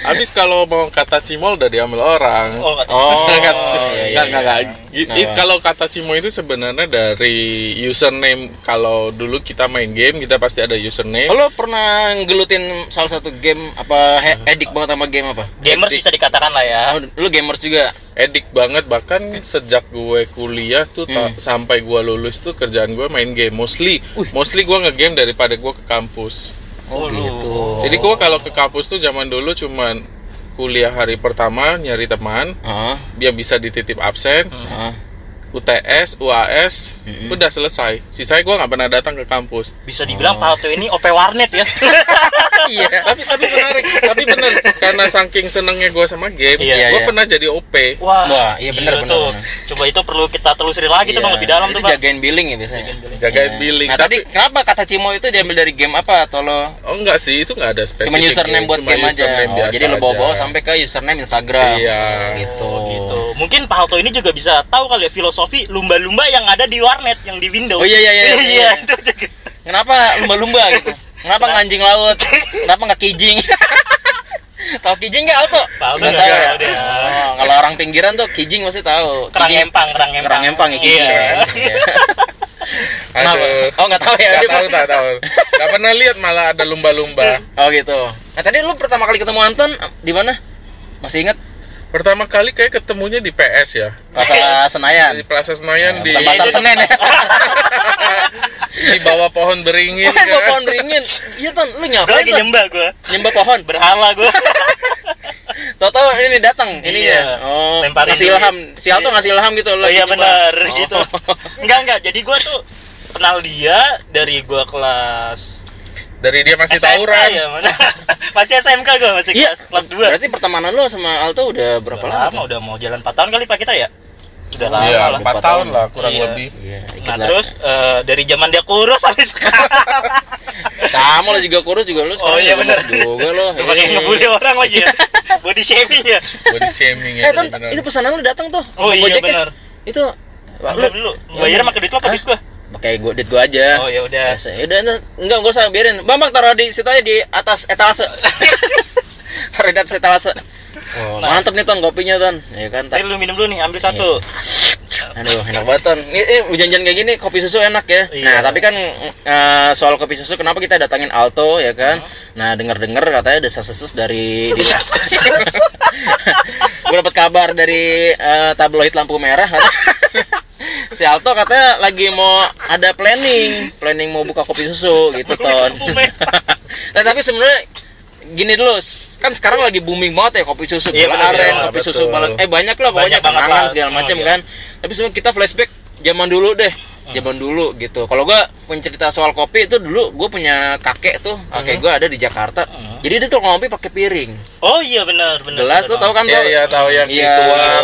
Habis kalau mau kata cimol udah diambil orang. oh kata Oh, Nggak, iya, iya, nggak, nggak, nggak. I- Kenapa? i- kalau kata Cimo itu sebenarnya dari username kalau dulu kita main game kita pasti ada username. Oh, Lo pernah ngelutin salah satu game apa he- edik banget sama game apa? gamers bisa dikatakan lah ya Oh, lu gamers juga. Edik banget bahkan sejak gue kuliah tuh Hmm. sampai gue lulus tuh kerjaan gue main game mostly. Mostly gue ngegame daripada gue ke kampus. Oh, Oh, gitu. Jadi gue kalau ke kampus tuh zaman dulu cuman kuliah hari pertama nyari teman, Heeh. dia bisa dititip absen, Heeh. UTS, UAS, udah selesai. Sisanya gue nggak pernah datang ke kampus. bisa dibilang Pak Alto ini OP warnet ya Iya. tapi tapi menarik, tapi bener karena saking senengnya gue sama game, Iya, gue iya. pernah jadi OP. Wah, Wah, iya benar, benar, tuh. benar. Coba itu perlu kita telusuri lagi tuh Iya, bang lebih dalam itu tuh bang. jagain billing ya biasanya. Jagain Iya. billing. Nah, tapi tadi kenapa kata Cimo itu diambil dari game apa atau lo oh enggak sih, itu nggak ada spesifik. cuma username buat Cuma game aja? Oh, jadi lo bawa-bawa sampai ke username Instagram. Iya. Gitu. Oh, gitu. Mungkin Pak Alto ini juga bisa tahu kali ya filosofi lumba-lumba yang ada di warnet yang di Windows. Oh, iya, iya, iya, iya, iya. itu juga. Kenapa lumba-lumba gitu? Kenapa nggak anjing laut? Kenapa nggak kijing? tahu kijing nggak Alto? Tahu Nggak nggak tahu ya? Oh, kalau orang pinggiran tuh kijing pasti tahu. Kerang Kijing- empang, kerang empang. Kerang empang ya kijing. Iya. Iya. Kenapa? Aduh. Oh nggak tahu ya? Nggak tahu, tak tahu. Nggak pernah lihat malah ada lumba-lumba. Oh gitu. Nah tadi lu pertama kali ketemu Anton di mana? Masih ingat? Pertama kali kayak ketemunya di PS ya. Plaza Senayan. Di Plaza Senayan di Bukan Pasar Senen ya. di bawah pohon beringin. Oh, bawa kan. pohon beringin. Iya Ton, lu Gue ngapain lagi nyembah gue. Nyembah pohon. Berhala gue. Tahu-tahu ini datang. Iya. Oh, Lemparin ngasih ilham. Si Alto ngasih ilham gitu Oh lagi iya benar Oh. gitu. Enggak enggak. Jadi gue tuh kenal dia dari gue kelas Dari dia masih SMK tawuran. ya mana? masih SMK gue masih Iya, kelas kelas 2 Berarti pertemanan lu sama Alto udah berapa udah lama? lama udah mau jalan 4 tahun kali Pak kita ya? Udah lama Iya, lah. empat Empat tahun tahun. lah kurang Iya. lebih. Iya, Nah lah. terus eh, dari zaman dia kurus sampai sekarang sama lo juga kurus juga lu sekarang Oh, iya juga bener. juga lo. Pakai Iya. ngebully orang lagi ya Body shaming ya Body shaming ya. Eh, bener. itu pesanan lu datang tuh. Oh, iya, ya? bener. Itu Lu dulu Bayar pakai duit lo apa Hah? duit gua? Pakai gua duit gua aja. Oh ya udah. Ya udah enggak enggak usah biarin. Bang, Bang taruh di situ aja di atas etalase. taruh di atas etalase. Oh, mantep nih Ton kopinya Ton. Ya kan. Tadi lu minum dulu nih ambil satu Aduh, enak banget. Ini eh, hujan-hujan kayak gini kopi susu enak ya. Iya. Nah, tapi kan eh, soal kopi susu kenapa kita datangin Alto ya kan? Nah, denger-denger katanya desas-desus dari di Gue dapat kabar dari eh, tabloid lampu merah si Alto katanya lagi mau ada planning, planning mau buka kopi susu gitu Ton. Nah, tapi sebenarnya gini dulu, kan sekarang lagi booming banget ya kopi susu Iya, bener, aren, iya, kopi betul. susu malah eh banyak lah pokoknya Banyak kenangan segala Oh, macam iya. kan. Tapi sebenarnya kita flashback zaman dulu deh. Zaman dulu gitu. Kalau gua punya cerita soal kopi itu dulu gua punya kakek tuh, kakek gua ada di Jakarta. Jadi dia tuh ngopi pakai piring. Oh iya benar benar Gelas lu tahu kan Iya, tuh? iya, tahu yang Iya,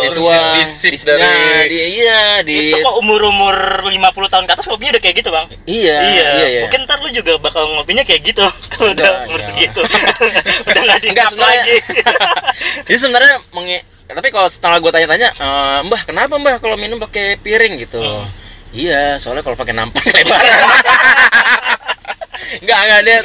dituang, di- disip dari- nah, di- iya, di Itu kok umur-umur 50 tahun ke atas kopinya udah kayak gitu, Bang? Iya, iya, iya, iya. Mungkin ntar lu juga bakal ngopinya kayak gitu kalau udah umur iya. segitu. udah nggak di Enggak, sebenarnya- lagi. Jadi sebenarnya mengi- tapi kalau setelah gue tanya-tanya, "Eh, Mbah kenapa Mbah kalau minum pakai piring gitu? Hmm. Iya, soalnya kalau pakai nampak lebaran. Enggak, enggak dia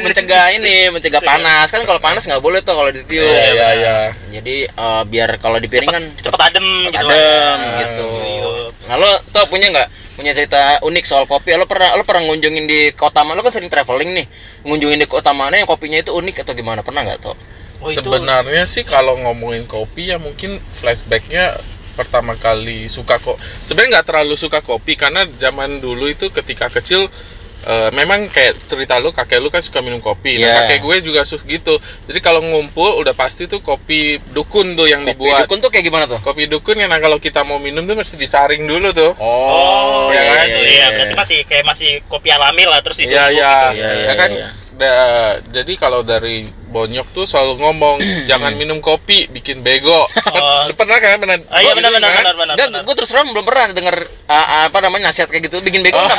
mencegah ini, mencegah panas. Kan kalau panas nggak boleh tuh kalau ditiup. Iya, iya, iya. Jadi eh, biar kalau di piring kan Cepet adem gitu adem lah. gitu. Tiup. Nah, lo tau punya nggak punya cerita unik soal kopi? Lo pernah lo pernah ngunjungin di kota mana? Lo kan sering traveling nih. Ngunjungin di kota mana yang kopinya itu unik atau gimana? Pernah nggak tau? Oh, itu Sebenarnya sih kalau ngomongin kopi ya mungkin flashbacknya pertama kali suka kok. Sebenarnya nggak terlalu suka kopi karena zaman dulu itu ketika kecil eh, memang kayak cerita lu kakek lu kan suka minum kopi. Iya. Nah, kakek gue juga suka gitu. Jadi kalau ngumpul udah pasti tuh kopi dukun tuh yang Kopi dibuat. dukun tuh kayak gimana tuh? Kopi dukun yang nah, kalau kita mau minum tuh mesti disaring dulu tuh. Oh, iya iya, kan? iya, iya, berarti masih kayak masih kopi alami lah terus itu. Iya iya. Iya, iya, Ya kan iya. da- jadi kalau dari Bonyok tuh selalu ngomong jangan minum kopi bikin bego. Oh. pernah kan pernah? Ah, iya benar benar kan? benar benar. Enggak, benar. gue terus terang belum pernah denger uh, apa namanya nasihat kayak gitu bikin bego Oh.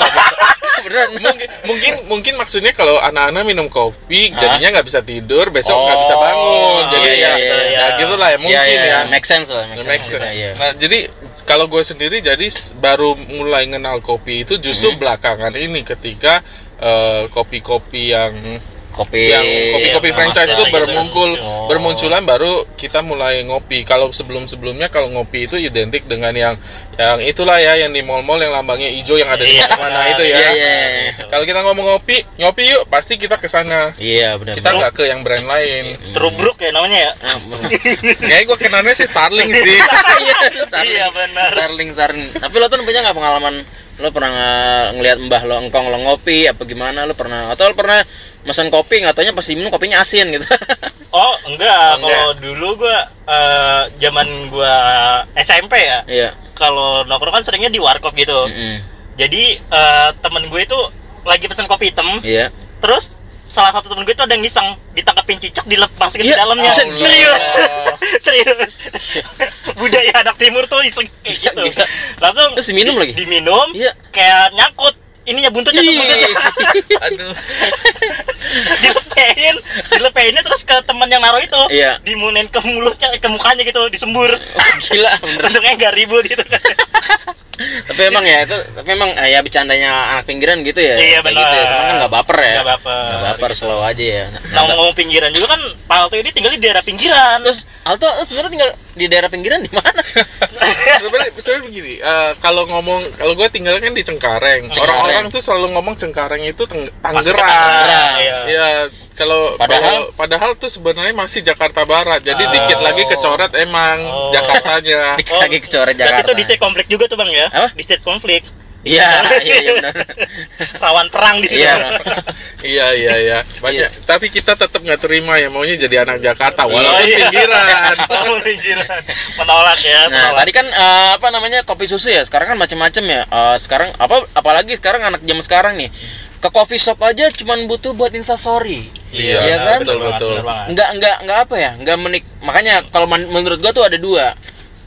Beneran. mungkin mungkin mungkin maksudnya kalau anak-anak minum kopi Hah? jadinya nggak bisa tidur besok nggak Oh, bisa bangun jadi iya, ya, iya, iya. ya gitulah ya mungkin Iya, iya, ya make sense lah, make Make sense. sense. Iya. Nah, jadi kalau gue sendiri jadi baru mulai kenal kopi itu justru Hmm. belakangan ini ketika eh, kopi-kopi yang Kopi yang kopi-kopi Iya, franchise itu gitu, bermuncul Oh. bermunculan baru kita mulai ngopi. Kalau sebelum-sebelumnya kalau ngopi itu identik dengan yang yang itulah ya yang di mall-mall yang lambangnya hijau yang ada di Iya, mana itu ya. Iya, iya, iya. Kalau kita ngomong ngopi, ngopi yuk pasti kita ke sana. Iya, benar. Kita nggak ke yang brand lain. Strobruk ya namanya ya. Ah, benar. Kayak gue kenalnya sih Starling sih. Iya, Starling. Iya, benar. Starling, Starling. Tapi lo tuh punya nggak pengalaman lo pernah ngelihat mbah lo engkong lo ngopi apa gimana lo pernah atau lo pernah pesan kopi nggak taunya pas minum kopinya asin gitu Oh, enggak. Oh, Kalau dulu gua eh, zaman gua SMP ya. iya Kalau nongkrong kan seringnya di warkop gitu. Mm-mm. Jadi eh, temen gue itu lagi pesen kopi hitam. iya Terus salah satu temen gue itu ada yang ngiseng ditangkapin cicak dilepasin Iya, ke dalamnya. gila. Serius. Serius. Budaya anak timur tuh iseng kayak gitu. Gila. Langsung Terus diminum lagi? Diminum. Iya. Kayak nyangkut ininya buntutnya tuh buntutnya. Aduh. Ke temen yang naruh itu Iya. dimunin ke mulutnya ke mukanya gitu disembur Gila bener. untungnya nggak ribut gitu kan tapi emang ya itu tapi emang eh, ya bercandanya anak pinggiran gitu ya. Iya, benar. Gitu ya. Cuman kan nggak baper ya. Nggak baper. Nggak baper slow aja ya. nah ngomong pinggiran juga kan Pak Alto ini tinggal di daerah pinggiran Terus Alto sebenarnya tinggal di daerah pinggiran di mana? sebenarnya sebenarnya begini eh, kalau ngomong kalau gue tinggal kan di Cengkareng orang-orang tuh selalu ngomong Cengkareng itu Tangerang iya. ya kalau Padahal- padahal padahal tuh sebenarnya masih Jakarta Barat jadi Oh. dikit lagi kecoret emang Oh. Jakartanya Dikit lagi kecoret berarti Jakarta. itu di state konflik juga tuh bang ya Apa? di state konflik Iya, iya, iya benar. rawan perang di situ Iya. iya iya iya banyak tapi kita tetap nggak terima ya maunya jadi anak Jakarta walaupun iya. pinggiran pinggiran menolak ya Nah, menolak. tadi kan eh, apa namanya kopi susu ya. Sekarang kan macam-macam ya. Eh, sekarang apa apalagi sekarang anak zaman sekarang nih ke coffee shop aja cuman butuh buat instastory. Iya, Iya kan? betul, betul. Enggak enggak enggak apa ya? Enggak menik makanya kalau men- menurut gua tuh ada dua.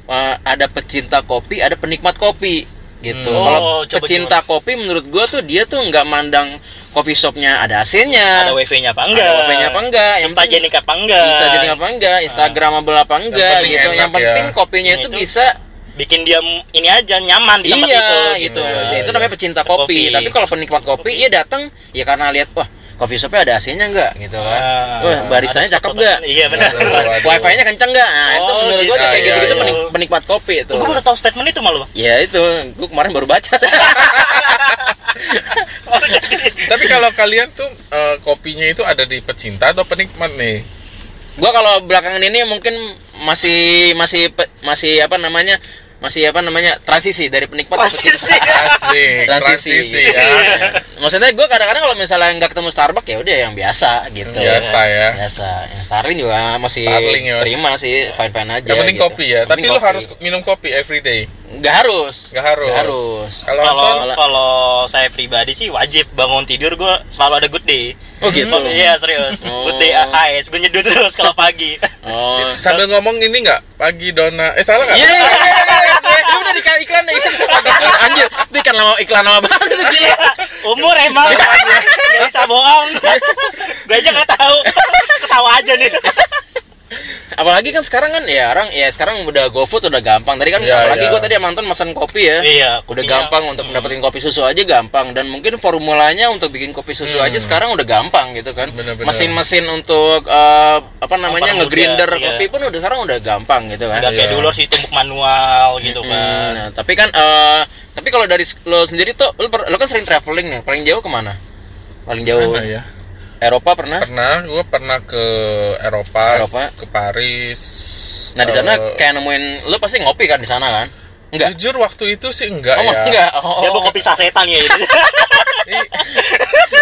Eh, ada pecinta kopi, ada penikmat kopi gitu. Hmm. Kalau Oh, coba, pecinta kopi menurut gua tuh dia tuh nggak mandang coffee shopnya ada AC-nya. ada wifi-nya apa enggak Ada wifi-nya apa enggak? Yang penting- Instagenik apa enggak Bisa jadi apa enggak, Instagramable apa enggak penting gitu. enak Yang penting ya. kopinya itu tuh bisa bikin dia ini aja nyaman di tempat iya itu gitu. Iya, itu iya. namanya pecinta Kopi. kopi. Tapi kalau penikmat kopi, iya datang ya karena lihat wah coffee shopnya ada AC-nya enggak gitu kan. Ah, wah barisannya cakep enggak? iya benar. Wifi-nya kenceng enggak? Nah, itu Oh, menurut gua gitu. tuh kayak Iya, gitu-gitu iya. penik- penikmat kopi itu. gue baru tahu statement itu malu Ya itu, gua kemarin baru baca. tapi kalau kalian tuh eh, kopinya itu ada di pecinta atau penikmat nih gua kalau belakangan ini mungkin masih masih pe- masih apa namanya? Masih apa namanya? transisi dari penikmat ke Transisi. pecinta. asik transisi, transisi ya ya. Maksudnya gue kadang-kadang kalau misalnya nggak ketemu Starbucks ya udah yang biasa gitu. biasa ya Biasa. Yang Starling juga masih Starling ya, terima sih, fine-fine aja. yang penting gitu. kopi ya Yang tapi kopi. harus minum kopi every day nggak harus. Nggak harus. Nggak harus. kalau kalau saya pribadi sih wajib bangun tidur gue selalu ada good day Oh gitu. Oh, iya serius Oh. good day AS gue nyeduh terus kalau pagi Oh. sambil ngomong ini nggak pagi dona eh salah nggak Iya, iya, iya, iya, iya. Ini udah dikasih iklan nih. Anjir, itu iklan lama iklan lama banget gila. Iya, umur emang nggak bisa bohong gue aja nggak tahu ketawa aja nih Apalagi kan sekarang kan ya orang ya sekarang udah GoFood udah gampang. Tadi kan Iya, apalagi iya. gua tadi mantan mesen kopi ya. Iya, udah gampang untuk mendapatkan kopi susu aja gampang dan mungkin formulanya untuk bikin kopi susu aja sekarang udah gampang gitu kan. Hmm. Mesin-mesin untuk eh, apa namanya ngegrinder iya. kopi pun udah sekarang udah gampang gitu kan. nggak kayak Iya. dulu sih tumbuk manual gitu Hmm, kan nah, tapi kan eh, tapi kalau dari lo sendiri tuh lo, per- lo kan sering traveling nih. Paling jauh ke mana? Paling jauh Mana ya Eropa pernah? pernah gue pernah ke Eropa, Eropa. ke Paris Nah, di sana Eh, kayak nemuin lo pasti ngopi kan di sana kan? Enggak. jujur waktu itu sih enggak Oh, ya enggak. Oh, dia bawa kopi sasetan ya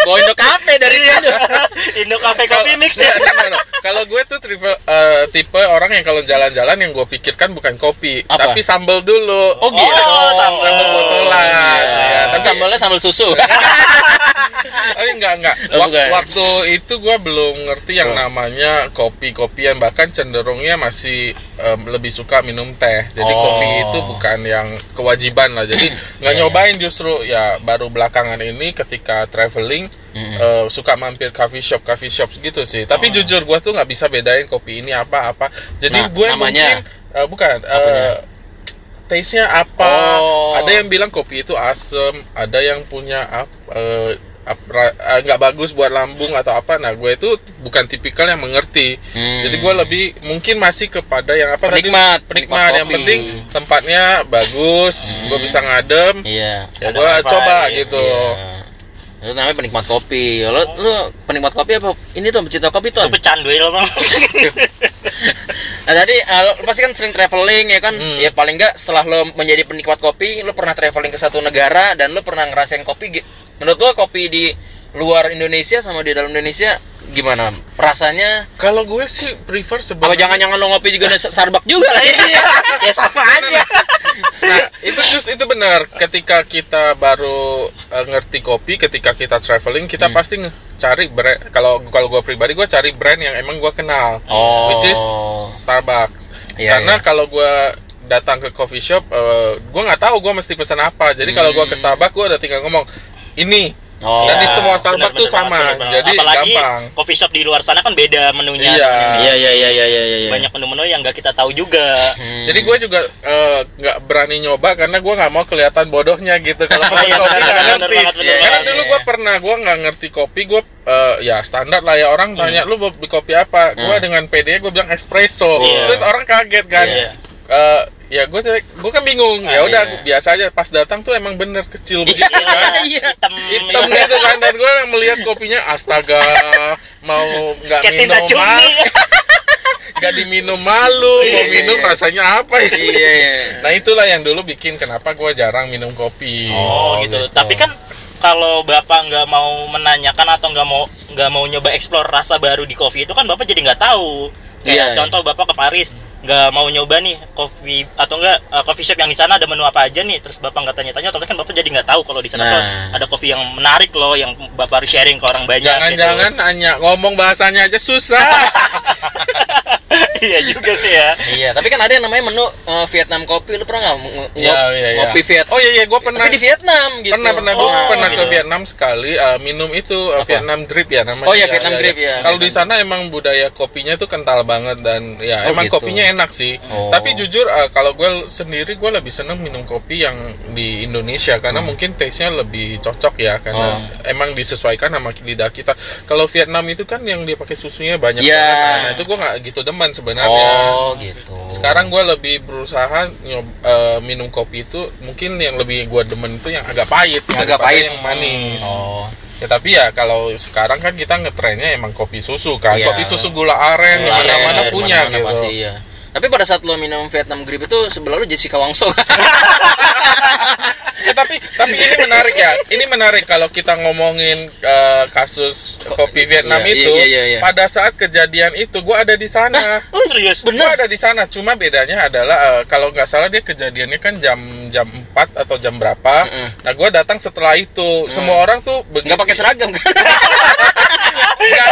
Bawa Indo Cafe dari Iya. sana. Indo Cafe Coffee Mix Nggak, ya. Kalau gue tuh triple, eh, tipe orang yang kalau jalan-jalan yang gue pikirkan bukan kopi, Apa? tapi sambal dulu. Oh, gitu. Oh, sambal. Sambal botolan. Ya, Kan tapi, sambalnya sambal susu. tapi enggak enggak. Oh, Wak- bukan. waktu itu gue belum ngerti yang Oh. namanya kopi-kopian bahkan cenderungnya masih em, lebih suka minum teh. Jadi Oh. kopi itu bukan yang kewajiban lah. Jadi nggak Iya, nyobain justru ya baru belakangan ini ketika traveling Mm-mm. eh, suka mampir coffee shop coffee shop gitu sih. Tapi jujur gue tuh nggak bisa bedain kopi ini apa apa. Jadi Nah, gue namanya? mungkin eh, bukan eh, Apanya? taste-nya apa? Oh. Ada yang bilang kopi itu asem, ada yang punya eh, nggak bagus buat lambung atau apa. Nah, gue itu bukan tipikal yang mengerti. Hmm. Jadi gue lebih mungkin masih kepada yang apa tadi? Penikmat, penikmat. penikmat Yang kopi. penting tempatnya bagus, gue bisa ngadem. Iya. Ya gue coba gitu. Iya. Itu namanya penikmat kopi. Lo lo penikmat kopi apa? Ini tuh pecinta kopi tuh. pecandu ya lo bang Nah tadi eh, lo pasti kan sering traveling ya kan? Hmm. Ya paling enggak setelah lo menjadi penikmat kopi, lo pernah traveling ke satu negara dan lo pernah ngerasain kopi. Menurut lo kopi di luar Indonesia sama di dalam Indonesia gimana? Rasanya? Kalau gue sih prefer Apa sebenarnya jangan-jangan lo ngopi juga Starbucks juga lagi? iya ya sama aja Nah, itu just itu benar. Ketika kita baru eh, ngerti kopi, ketika kita traveling, kita Hmm. pasti cari brand. Kalau kalau gue pribadi, gue cari brand yang emang gue kenal, Oh. which is Starbucks. Iya, Karena iya. kalau gue datang ke coffee shop, gue nggak tahu gue mesti pesan apa. Jadi kalau gue ke Hmm. Starbucks, gue udah tinggal ngomong ini. Oh. Dan di Iya, semua Starbucks tuh benar-benar sama, banget, benar-benar. jadi apalagi gampang. coffee shop di luar sana kan beda menunya Iya. Iya iya iya iya iya iya. banyak menu-menu yang nggak kita tahu juga Hmm. Jadi gue juga eh, nggak berani nyoba karena gue nggak mau kelihatan bodohnya gitu. Kalau pesen Iya, kopi nggak ngerti. banget, Karena banget. dulu gue pernah gue nggak ngerti kopi gue eh, ya standar lah ya orang tanya lu mau beli kopi apa? Gue Hmm. dengan PD gue bilang espresso. Iya. Terus orang kaget kan. Iya. Eh, ya gue gue kan bingung. Ya udah iya. biasa aja. Pas datang tuh emang bener kecil begitu Iya, kan. Iya. hitam Hitam gitu kan dan gue yang melihat kopinya astaga mau nggak minum mal nggak diminum malu mau minum rasanya apa ya Iya iya. Nah itulah yang dulu bikin kenapa gue jarang minum kopi. oh, Oh, gitu. gitu. tapi kan kalau bapak nggak mau menanyakan atau nggak mau nggak mau nyoba explore rasa baru di kopi itu kan bapak jadi nggak tahu kayak Iya, contoh bapak ke Paris nggak mau nyoba nih kopi atau enggak uh, coffee shop yang di sana ada menu apa aja nih terus bapak nggak tanya-tanya atau kan bapak jadi nggak tahu kalau di sana Nah. ada kopi yang menarik loh yang bapak harus sharing ke orang banyak Jangan-jangan hanya ngomong bahasanya aja susah. gitu. iya juga sih ya Iya, tapi kan ada yang namanya menu eh, Vietnam kopi. Lu pernah nggak ng- ng- Iya, iya, iya. ngopi Viet? Oh iya iya gue pernah. Tapi di Vietnam gitu. Pernah pernah gue Oh, pernah gitu. ke Vietnam sekali eh, minum itu eh, Apa? Vietnam drip ya namanya. Oh iya, Vietnam drip, ya. Kalau di sana emang budaya kopinya tuh kental banget dan ya Oh, emang gitu. kopinya enak sih. Oh. Tapi jujur eh, kalau gue sendiri gue lebih seneng minum kopi yang di Indonesia karena mungkin taste-nya lebih cocok ya karena Oh. emang disesuaikan sama lidah kita. Kalau Vietnam itu kan yang dia pakai susunya banyak Iya. banget. Nah, itu gue nggak gitu demen sebenarnya. Oh, gitu. Sekarang gue lebih berusaha nyob, eh, minum kopi itu mungkin yang lebih gue demen itu yang agak pahit, Yang agak pahit. yang manis. Oh. Ya tapi ya kalau sekarang kan kita ngetrennya emang kopi susu kan, Iya. kopi susu gula aren di Iya, mana-mana punya mana-mana gitu. pasti, iya. Tapi pada saat lo minum Vietnam Grip itu sebelah lu Jessica Wangso. Eh, tapi tapi ini menarik ya, ini menarik kalau kita ngomongin eh, kasus kopi Vietnam Iya, itu. iya, iya, iya. Pada saat kejadian itu gue ada di sana. oh serius Gue ada di sana, cuma bedanya adalah eh, kalau nggak salah dia kejadiannya kan jam jam 4 atau jam berapa. Mm-mm. Nah, gue datang setelah itu. Semua orang tuh. Nggak pakai seragam kan? Nggak.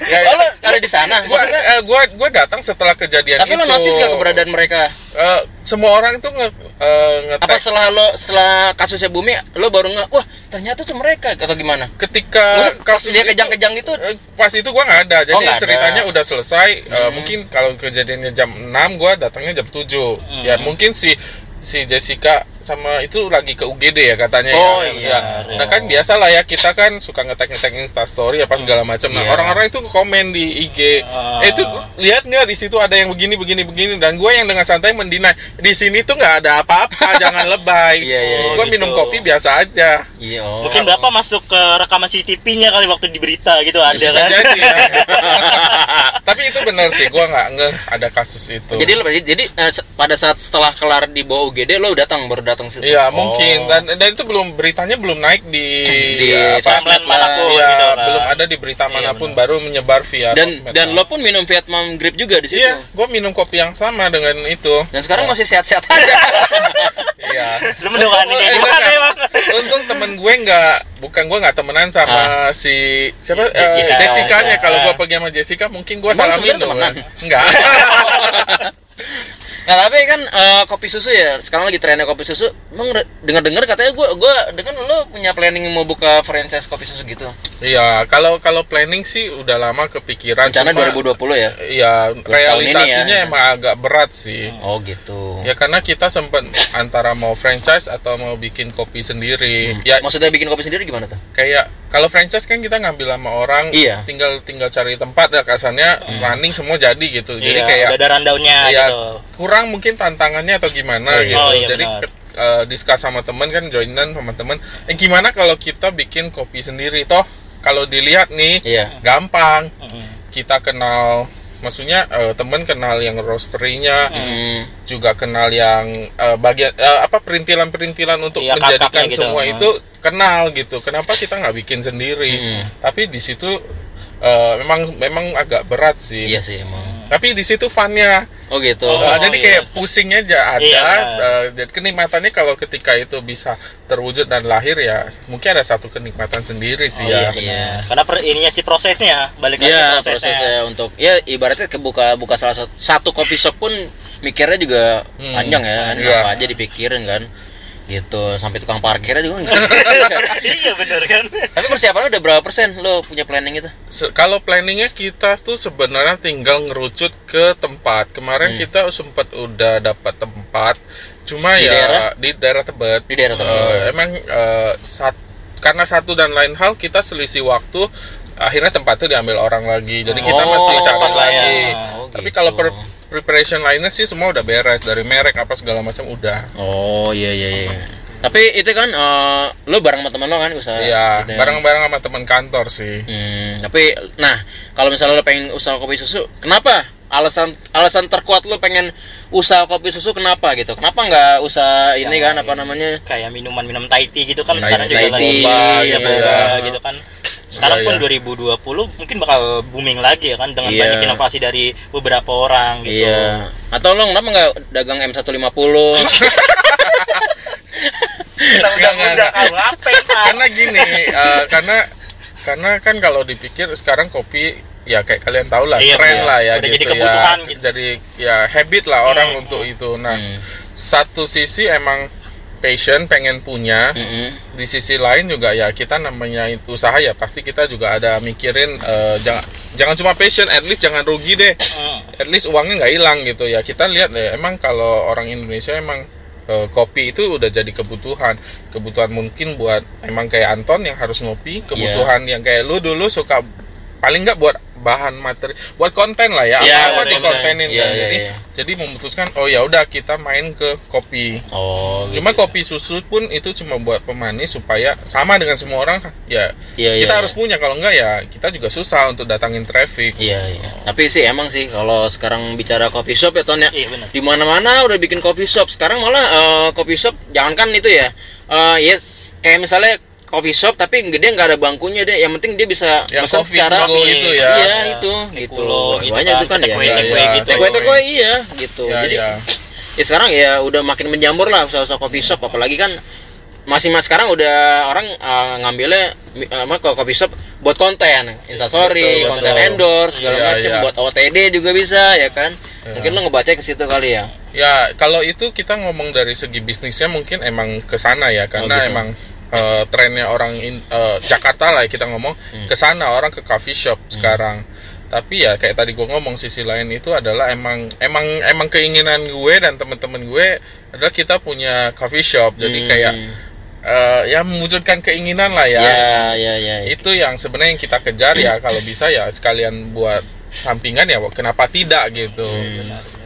Ya, Oh, lo ada di sana. Maksudnya eh, gua gua datang setelah kejadian tapi itu. lo notice gak keberadaan mereka? Eh, semua orang itu nge, eh, nge-tag Apa setelah lo setelah kasusnya Bumi lo baru nge wah ternyata tuh mereka atau gimana? ketika Maksud pas kasus dia kejang-kejang itu eh, pas itu gua nggak ada. Jadi Oh, nggak ada. ceritanya udah selesai. Eh, Hmm. mungkin kalau kejadiannya jam 6, gua datangnya jam 7. Hmm. Ya mungkin si si Jessica sama itu lagi ke UGD ya katanya Oh, ya. iya. Ya. Nah kan biasa lah ya kita kan suka ngetek-ngetek Insta story apa segala macam. Nah, Iya. orang-orang itu komen di IG. Ah. Eh itu lihat nggak di situ ada yang begini begini begini dan gue yang dengan santai mendinai di sini tuh nggak ada apa-apa jangan lebay. Iya, iya, gue gitu. minum kopi biasa aja. Iya. oh. mungkin bapak masuk ke rekaman CCTV-nya kali waktu di berita gitu ada Bisa kan jadi ya. Tapi itu benar sih, gue nggak ngeh ada kasus itu. Jadi lo jadi eh, pada saat setelah kelar di bawah UGD lo datang baru datang situ. Iya Oh. mungkin dan dan itu belum beritanya belum naik di, Di apa, sosmed mana pun Iya, gitu kan. belum ada di berita Iya, mana pun baru menyebar via Dan sosmed. dan lo pun minum Vietnam Grip juga di situ. Iya, gue minum kopi yang sama dengan itu. Dan sekarang masih sehat-sehat aja. Iya. lu mendoakan kayak Eh, gimana emang Untung temen gue nggak, bukan gue nggak temenan sama si siapa eh, Jessica. Jessica-nya. Kalau gue Ah. pergi sama Jessica, mungkin gue salah minum. temenan? Enggak. Nah tapi kan eh, kopi susu ya sekarang lagi trennya kopi susu. Emang dengar-dengar katanya gue gue dengan lo punya planning mau buka franchise kopi susu gitu. Iya, kalau kalau planning sih udah lama kepikiran. Rencana cuma- 2020 ya. Iya, realisasinya ya. emang agak berat sih. Oh gitu. Ya karena kita sempat antara mau franchise atau mau bikin kopi sendiri. Ya Maksudnya bikin kopi sendiri gimana tuh? kayak kalau franchise kan kita ngambil sama orang, Iya. tinggal tinggal cari tempat ya kasarnya running semua jadi gitu. Jadi Iya, kayak udah ada rundownnya ya gitu kurang mungkin tantangannya atau gimana Oh, iya. gitu. Oh, iya, Jadi benar. ke- eh, discuss sama teman kan joinan sama teman. Eh gimana kalau kita bikin kopi sendiri toh? Kalau dilihat nih Iya. gampang. Kita kenal maksudnya eh, teman kenal yang roasterynya Hmm. juga kenal yang eh, bagian eh, apa perintilan-perintilan untuk Iya, menjadikan gitu. semua itu kenal gitu. Kenapa kita nggak bikin sendiri? Hmm. Tapi di situ eh, memang memang agak berat sih. Iya sih emang. Tapi di situ funnya. Oh gitu. Oh, Eh, jadi iya. kayak pusingnya aja ada. Iya, eh, dan kenikmatannya kalau ketika itu bisa terwujud dan lahir ya mungkin ada satu kenikmatan sendiri sih Oh, ya. iya, Iya. karena per, ininya si prosesnya balik lagi Iya prosesnya, prosesnya untuk ya ibaratnya kebuka buka salah satu satu coffee shop pun mikirnya juga Hmm. panjang ya kan Iya. apa aja dipikirin kan gitu sampai tukang parkirnya juga iya bener kan tapi persiapannya udah berapa persen lo punya planning itu Se- kalau planningnya kita tuh sebenarnya tinggal ngerucut ke tempat. Kemarin Hmm. kita sempat udah dapat tempat, cuma Di ya daerah? di daerah Tebet. Di daerah Tebet. Eh, emang eh, sat- karena satu dan lain hal kita selisih waktu. Akhirnya tempat itu diambil orang lagi, jadi kita Oh, mesti cari ya. lagi. Oh, Tapi gitu. kalau per- preparation lainnya sih semua udah beres dari merek apa segala macam udah. oh iya iya iya tapi itu kan eh, lo bareng sama teman lo kan usaha Iya, gitu ya. bareng-bareng sama teman kantor sih. Hmm, tapi nah kalau misalnya lo pengen usaha kopi susu, kenapa? Alasan alasan terkuat lo pengen usaha kopi susu kenapa gitu? Kenapa nggak usaha ini kan apa namanya? kayak minuman minum Thai tea gitu kan Thai sekarang juga lagi boba, iya, ya, boba iya. gitu kan sekarang Iya, pun iya. 2020 mungkin bakal booming lagi ya kan dengan Iya. banyak inovasi dari beberapa orang gitu Iya. Atau lo kenapa nggak dagang M150? kita udah Nggak, udah nggak. apa ya Pak? karena gini eh, karena karena kan kalau dipikir sekarang kopi ya kayak kalian tahu lah Iya, tren iya. lah ya Udah gitu jadi kebutuhan ya gitu. jadi ya habit lah orang untuk itu nah Hmm. satu sisi emang passion pengen punya. Mm-mm. di sisi lain juga ya kita namanya usaha ya pasti kita juga ada mikirin eh, jangan jangan cuma passion at least jangan rugi deh. Hmm. at least uangnya nggak hilang gitu ya. Kita lihat ya emang kalau orang Indonesia emang eh, kopi itu udah jadi kebutuhan. Kebutuhan mungkin buat emang kayak Anton yang harus ngopi kebutuhan yang kayak lu dulu suka paling nggak buat bahan materi buat konten lah ya Iya, apa buat dikontenin konten. Iya, kan. iya, jadi iya. jadi memutuskan oh ya udah kita main ke kopi Oh, gitu. Cuma kopi susu pun itu cuma buat pemanis supaya sama dengan semua orang ya. Iya, kita iya, harus punya kalau enggak ya kita juga susah untuk datangin traffic. Iya, iya. Tapi sih emang sih kalau sekarang bicara coffee shop ya Ton ya. Iya, benar. Di mana-mana udah bikin coffee shop. Sekarang malah eh, coffee shop jangankan itu ya. Eh yes, kayak misalnya coffee shop tapi dia nggak ada bangkunya deh. Yang penting dia bisa Yang pesan secara itu ya. Iya, Ya, itu gitu. Banyak kan, itu kan ya. Iya, take-away iya. gitu. Iya gitu. Ya, Jadi ya. ya sekarang ya udah makin menjamur lah usaha-usaha coffee shop apalagi kan masih mas sekarang udah orang uh, ngambilnya apa ke coffee shop buat konten instastory Betul, konten betul. endorse segala Iya, macam iya. buat OTD juga bisa ya kan mungkin lo ngebaca ke situ kali ya Ya kalau itu kita ngomong dari segi bisnisnya mungkin emang ke sana ya karena gitu. emang eh, trennya orang in- eh, Jakarta lah kita ngomong Hmm. ke sana orang ke coffee shop sekarang. Tapi ya kayak tadi gue ngomong sisi lain itu adalah emang emang emang keinginan gue dan teman-teman gue adalah kita punya coffee shop. Jadi Hmm. kayak eh, ya mewujudkan keinginan lah ya. ya ya ya, ya. itu yang sebenarnya yang kita kejar ya kalau bisa ya sekalian buat sampingan ya kenapa tidak gitu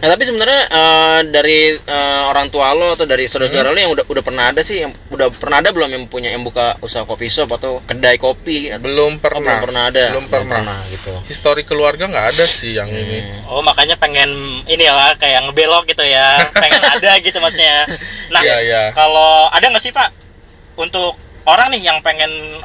Nah, tapi sebenarnya eh, dari eh, orang tua lo atau dari saudara-saudara lo yang udah udah pernah ada sih yang udah pernah ada belum yang punya yang buka usaha coffee shop atau kedai kopi? Belum Oh, pernah. belum pernah ada? Belum pernah, gitu. Histori keluarga nggak ada sih yang ini. Oh makanya pengen ini ya kayak ngebelok gitu ya, pengen ada gitu maksudnya. Nah Iya, iya. kalau ada nggak sih Pak untuk orang nih yang pengen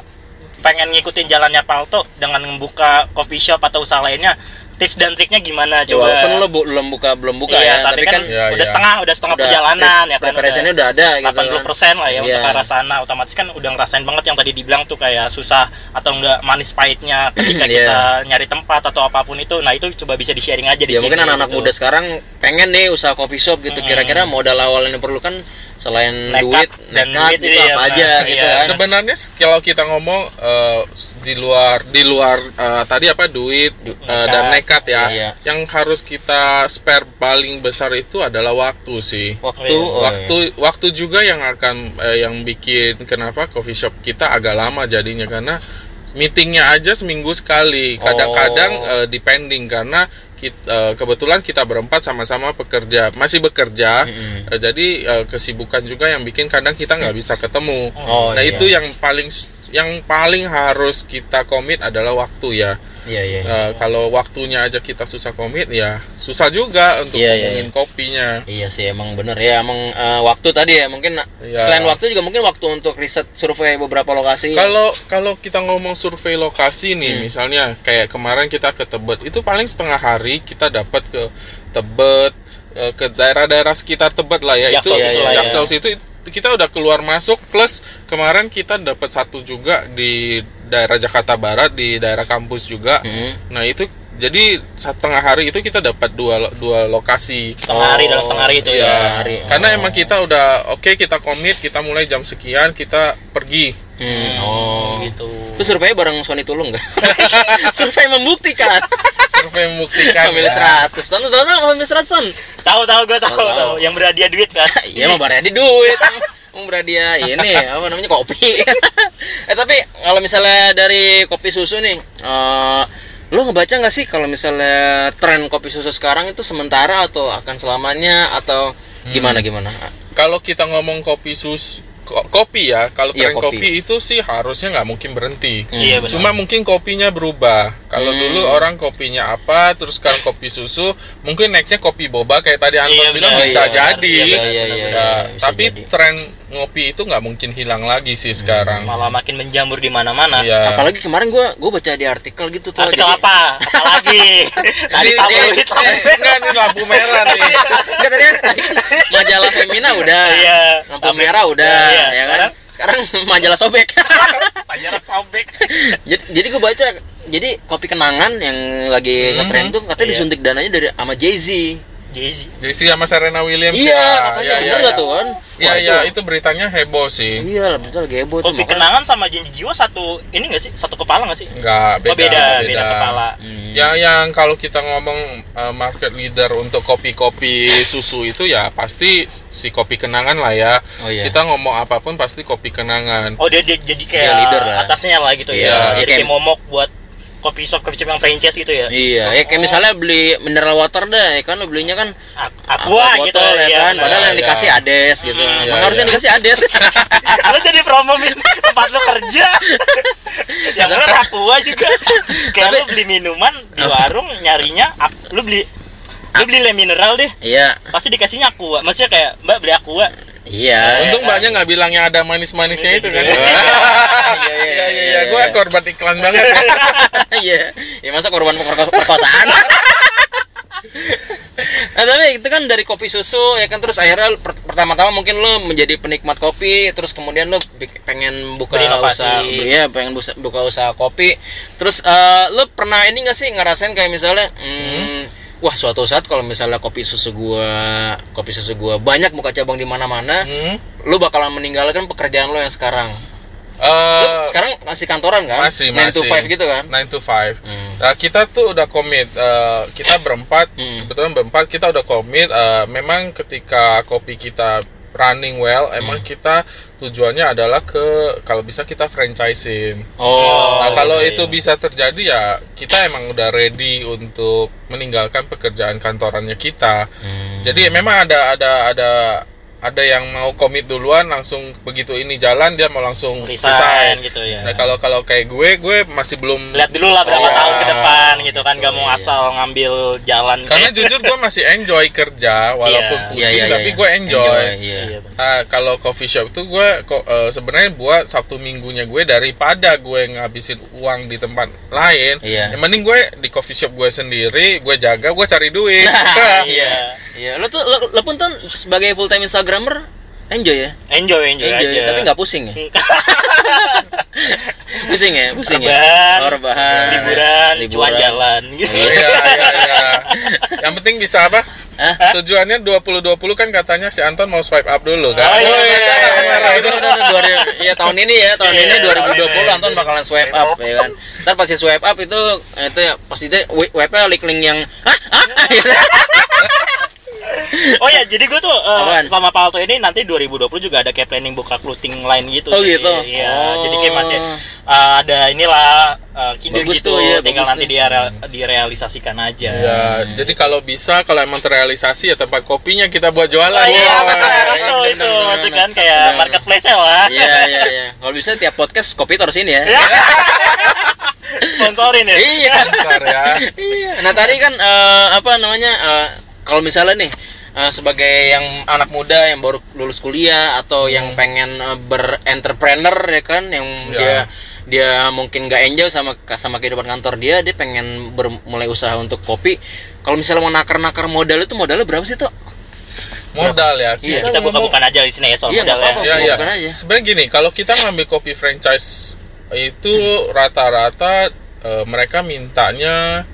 pengen ngikutin jalannya Palto dengan membuka coffee shop atau usaha lainnya, tips dan triknya gimana Ya, coba? walaupun lo bu- belum buka belum buka iya, ya tapi, kan, Ya, udah ya. setengah, udah setengah udah perjalanan ya kan. preparasinya udah ada gitu 80% lah ya untuk Iya. ke arah sana otomatis kan udah ngerasain banget yang tadi dibilang tuh kayak susah atau enggak manis pahitnya ketika Iya. kita nyari tempat atau apa pun itu nah itu coba bisa di sharing aja di ya sini mungkin anak-anak gitu. muda sekarang pengen nih usaha coffee shop gitu kira-kira modal awal yang diperlukan selain Nekat duit dan nekat duit, gitu iya, apa benar. aja Iya. gitu kan sebenarnya kalau kita ngomong eh, di luar di luar eh, tadi apa duit eh, dan nekat ya Iya. yang harus kita spare paling besar itu adalah waktu sih waktu Iya. oh, waktu waktu juga yang akan eh, yang bikin kenapa coffee shop kita agak lama jadinya karena meetingnya aja seminggu sekali kadang-kadang Oh. eh, depending karena kit- eh, kebetulan kita berempat sama-sama pekerja masih bekerja Mm-mm. eh, jadi eh, kesibukan juga yang bikin kadang kita nggak bisa ketemu Oh, nah iya. itu yang paling yang paling harus kita komit adalah waktu ya iya iya Eh, kalau waktunya aja kita susah komit ya susah juga untuk Iya, iya, ngomongin kopinya Iya sih emang bener ya emang eh, waktu tadi ya mungkin Iya. selain waktu juga mungkin waktu untuk riset survei beberapa lokasi. Kalau kalau kita ngomong survei lokasi Hmm. nih, misalnya kayak kemarin kita ke Tebet, itu paling setengah hari kita dapat ke Tebet, eh, ke daerah-daerah sekitar Tebet lah ya. Jaksel itu situ lah ya. Jaksel situ itu kita udah keluar masuk plus kemarin kita dapat satu juga di daerah Jakarta Barat di daerah kampus juga. Hmm. Nah, itu Jadi setengah hari itu kita dapat dua dua lokasi. setengah hari dalam setengah hari itu Iya. ya hari. Karena emang kita udah oke kita komit, kita mulai jam sekian kita pergi. Hmm, oh. gitu Lu survei bareng Sony Tulung nggak? survei membuktikan. Survei membuktikan. Family ya. 100. Tahu tahu tahu Family 100 Son. tahu tahu gue tahu Tahu, yang berhadiah duit kan Iya mau di duit. Mau berhadiah ini apa namanya kopi. eh tapi kalau misalnya dari kopi susu nih, eh lo ngebaca nggak sih kalau misalnya tren kopi susu sekarang itu sementara atau akan selamanya atau gimana gimana? Kalau kita ngomong kopi sus ko- kopi ya, kalau Iya, tren kopi. kopi. itu sih harusnya nggak mungkin berhenti. iya benar Cuma mungkin kopinya berubah. Kalau Hmm. dulu orang kopinya apa, terus sekarang kopi susu, mungkin nextnya kopi boba kayak tadi Anton Iya, bilang benar. bisa Iya, jadi. benar, Iya iya iya. Ya, iya, bisa tapi jadi. tren ngopi itu nggak mungkin hilang lagi sih sekarang. malah makin menjamur di mana-mana Iya. apalagi kemarin gua gua baca di artikel gitu tuh. artikel jadi- apa apalagi tadi tabloid ini- tabloid. Enggak, ini lampu merah nih. Enggak tadi kan tadi kan majalah Femina udah. Iya. Lampu Tapi- merah udah, Iya, ya kan? sekarang? Sekarang majalah sobek. Panjara sobek jadi jadi gue baca jadi kopi kenangan yang lagi ngetren tuh katanya Iya. disuntik dananya dari sama Jay Z. Jay-Z Jesse sama Serena Williams Iya, ya. katanya Iya, bener gak iya. tuh kan? Iya, iya, itu beritanya heboh sih. Iya, betul lagi heboh tuh. kopi kenangan sama janji jiwa satu ini gak sih satu kepala gak sih Enggak, beda, oh beda beda, kepala Hmm. Ya yang kalau kita ngomong uh, market leader untuk kopi-kopi susu itu ya pasti si kopi kenangan lah ya. Oh, iya. Kita ngomong apa pun pasti kopi kenangan. oh dia, dia jadi kayak Dia leader lah. atasnya lah gitu Iya, ya jadi kayak momok buat kopi shop kopi shop yang franchise gitu ya? Iya, ya kayak misalnya beli mineral water dah, ya kan lo belinya kan aqua gitu ya iya, kan, padahal yang Iya. dikasih ades gitu. Hmm, iya, harusnya iya. dikasih ades. lu jadi promoin tempat lu kerja. Yang bener aqua juga. Kayak lu beli minuman di warung nyarinya lu beli lu beli le mineral deh. Iya, pasti dikasihnya aqua. Maksudnya kayak mbak beli aqua iya. Untung mbaknya nggak bilang yang ada manis-manisnya itu kan. Iya, iya, Iya, iya, iya. Gue korban iklan banget. Iya, ya masa korban perko- perkosaan. nah, tapi itu kan dari kopi susu ya kan terus akhirnya per- pertama-tama mungkin lo menjadi penikmat kopi terus kemudian lo pengen buka Berinovasi. usaha ya pengen buka usaha kopi terus eh, lo pernah ini gak sih ngerasain kayak misalnya hmm, wah suatu saat kalau misalnya kopi susu gua kopi susu gua banyak buka cabang di mana-mana Hmm. lo bakalan meninggalkan pekerjaan lo yang sekarang Eh, lo sekarang masih kantoran kan masih 9 to masih 5 gitu kan 9 to 5 Hmm. Nah, kita tuh udah komit eh, kita berempat Hmm. kebetulan berempat kita udah komit eh, memang ketika kopi kita running well Hmm. emang kita tujuannya adalah ke kalau bisa kita franchising oh nah kalau iya, itu iya. bisa terjadi ya kita emang udah ready untuk meninggalkan pekerjaan kantorannya kita Hmm. jadi memang ada ada ada ada yang mau komit duluan langsung begitu ini jalan dia mau langsung resign gitu ya Nah kalau kalau kayak gue, gue masih belum lihat dulu lah berapa Oh, tahun ke iya. depan gitu kan gak mau Iya. asal ngambil jalan Karena kayak- jujur gue masih enjoy kerja walaupun Iya. pusing Iya, iya, tapi iya. gue enjoy. iya. Iya, bener. Nah, kalau coffee shop tuh gue kok eh, sebenarnya buat Sabtu Minggunya gue daripada gue ngabisin uang di tempat lain, Iya. yang mending gue di coffee shop gue sendiri, gue jaga, gue cari duit. iya Iya, lo tuh lo, lo pun tuh sebagai full time instagramer enjoy ya, enjoy enjoy, enjoy, aja tapi nggak pusing ya, pusing ya, pusing ya, rebahan, Oh, rebahan, liburan, liburan. cuan jalan gitu. Iya, iya, iya. Yang penting bisa apa? Hah? Tujuannya 2020 kan katanya si Anton mau swipe up dulu kan. Oh, iya, Oh, iya, iya, kamera Udah, itu. udah, udah, dua ribu- ya tahun ini ya, tahun Iya, ini tahun 2020 ini. Anton bakalan swipe up ya kan. Ntar pasti swipe up itu itu ya pasti itu webnya link-link yang hah, hah, gitu. Oh ya, jadi gue tuh eh, Apaan? sama Palto ini nanti 2020 juga ada kayak planning buka clothing line gitu. Oh, sih. gitu? Iya, Oh. jadi kayak masih eh, ada inilah eh, ide Bagus gitu, tuh, iya, tinggal nanti tuh. dia direalisasikan aja. Ya, jadi kalau bisa kalau emang terrealisasi ya tempat kopinya kita buat jualan. Oh, iya, betul, iya, itu, bener, itu, bener, itu kan kayak Bener. marketplace lah. Iya, iya, iya. Kalau bisa tiap podcast kopi terus ini ya. Sponsorin ya. Iya. Besar ya. Iya. Nah tadi kan eh, apa namanya eh, kalau misalnya nih eh, sebagai yang anak muda yang baru lulus kuliah atau yang pengen eh, berentrepreneur ya kan yang Ya. dia dia mungkin nggak enjoy sama sama kehidupan kantor dia dia pengen bermulai usaha untuk kopi kalau misalnya mau nakar-nakar modal itu modalnya berapa sih tuh Modal ya. Iya. Kita buka-bukan aja di sini ya soal Iya, modalnya. apa-apa. Ya, ya. Sebenarnya gini, kalau kita ngambil kopi franchise itu rata-rata eh, mereka mintanya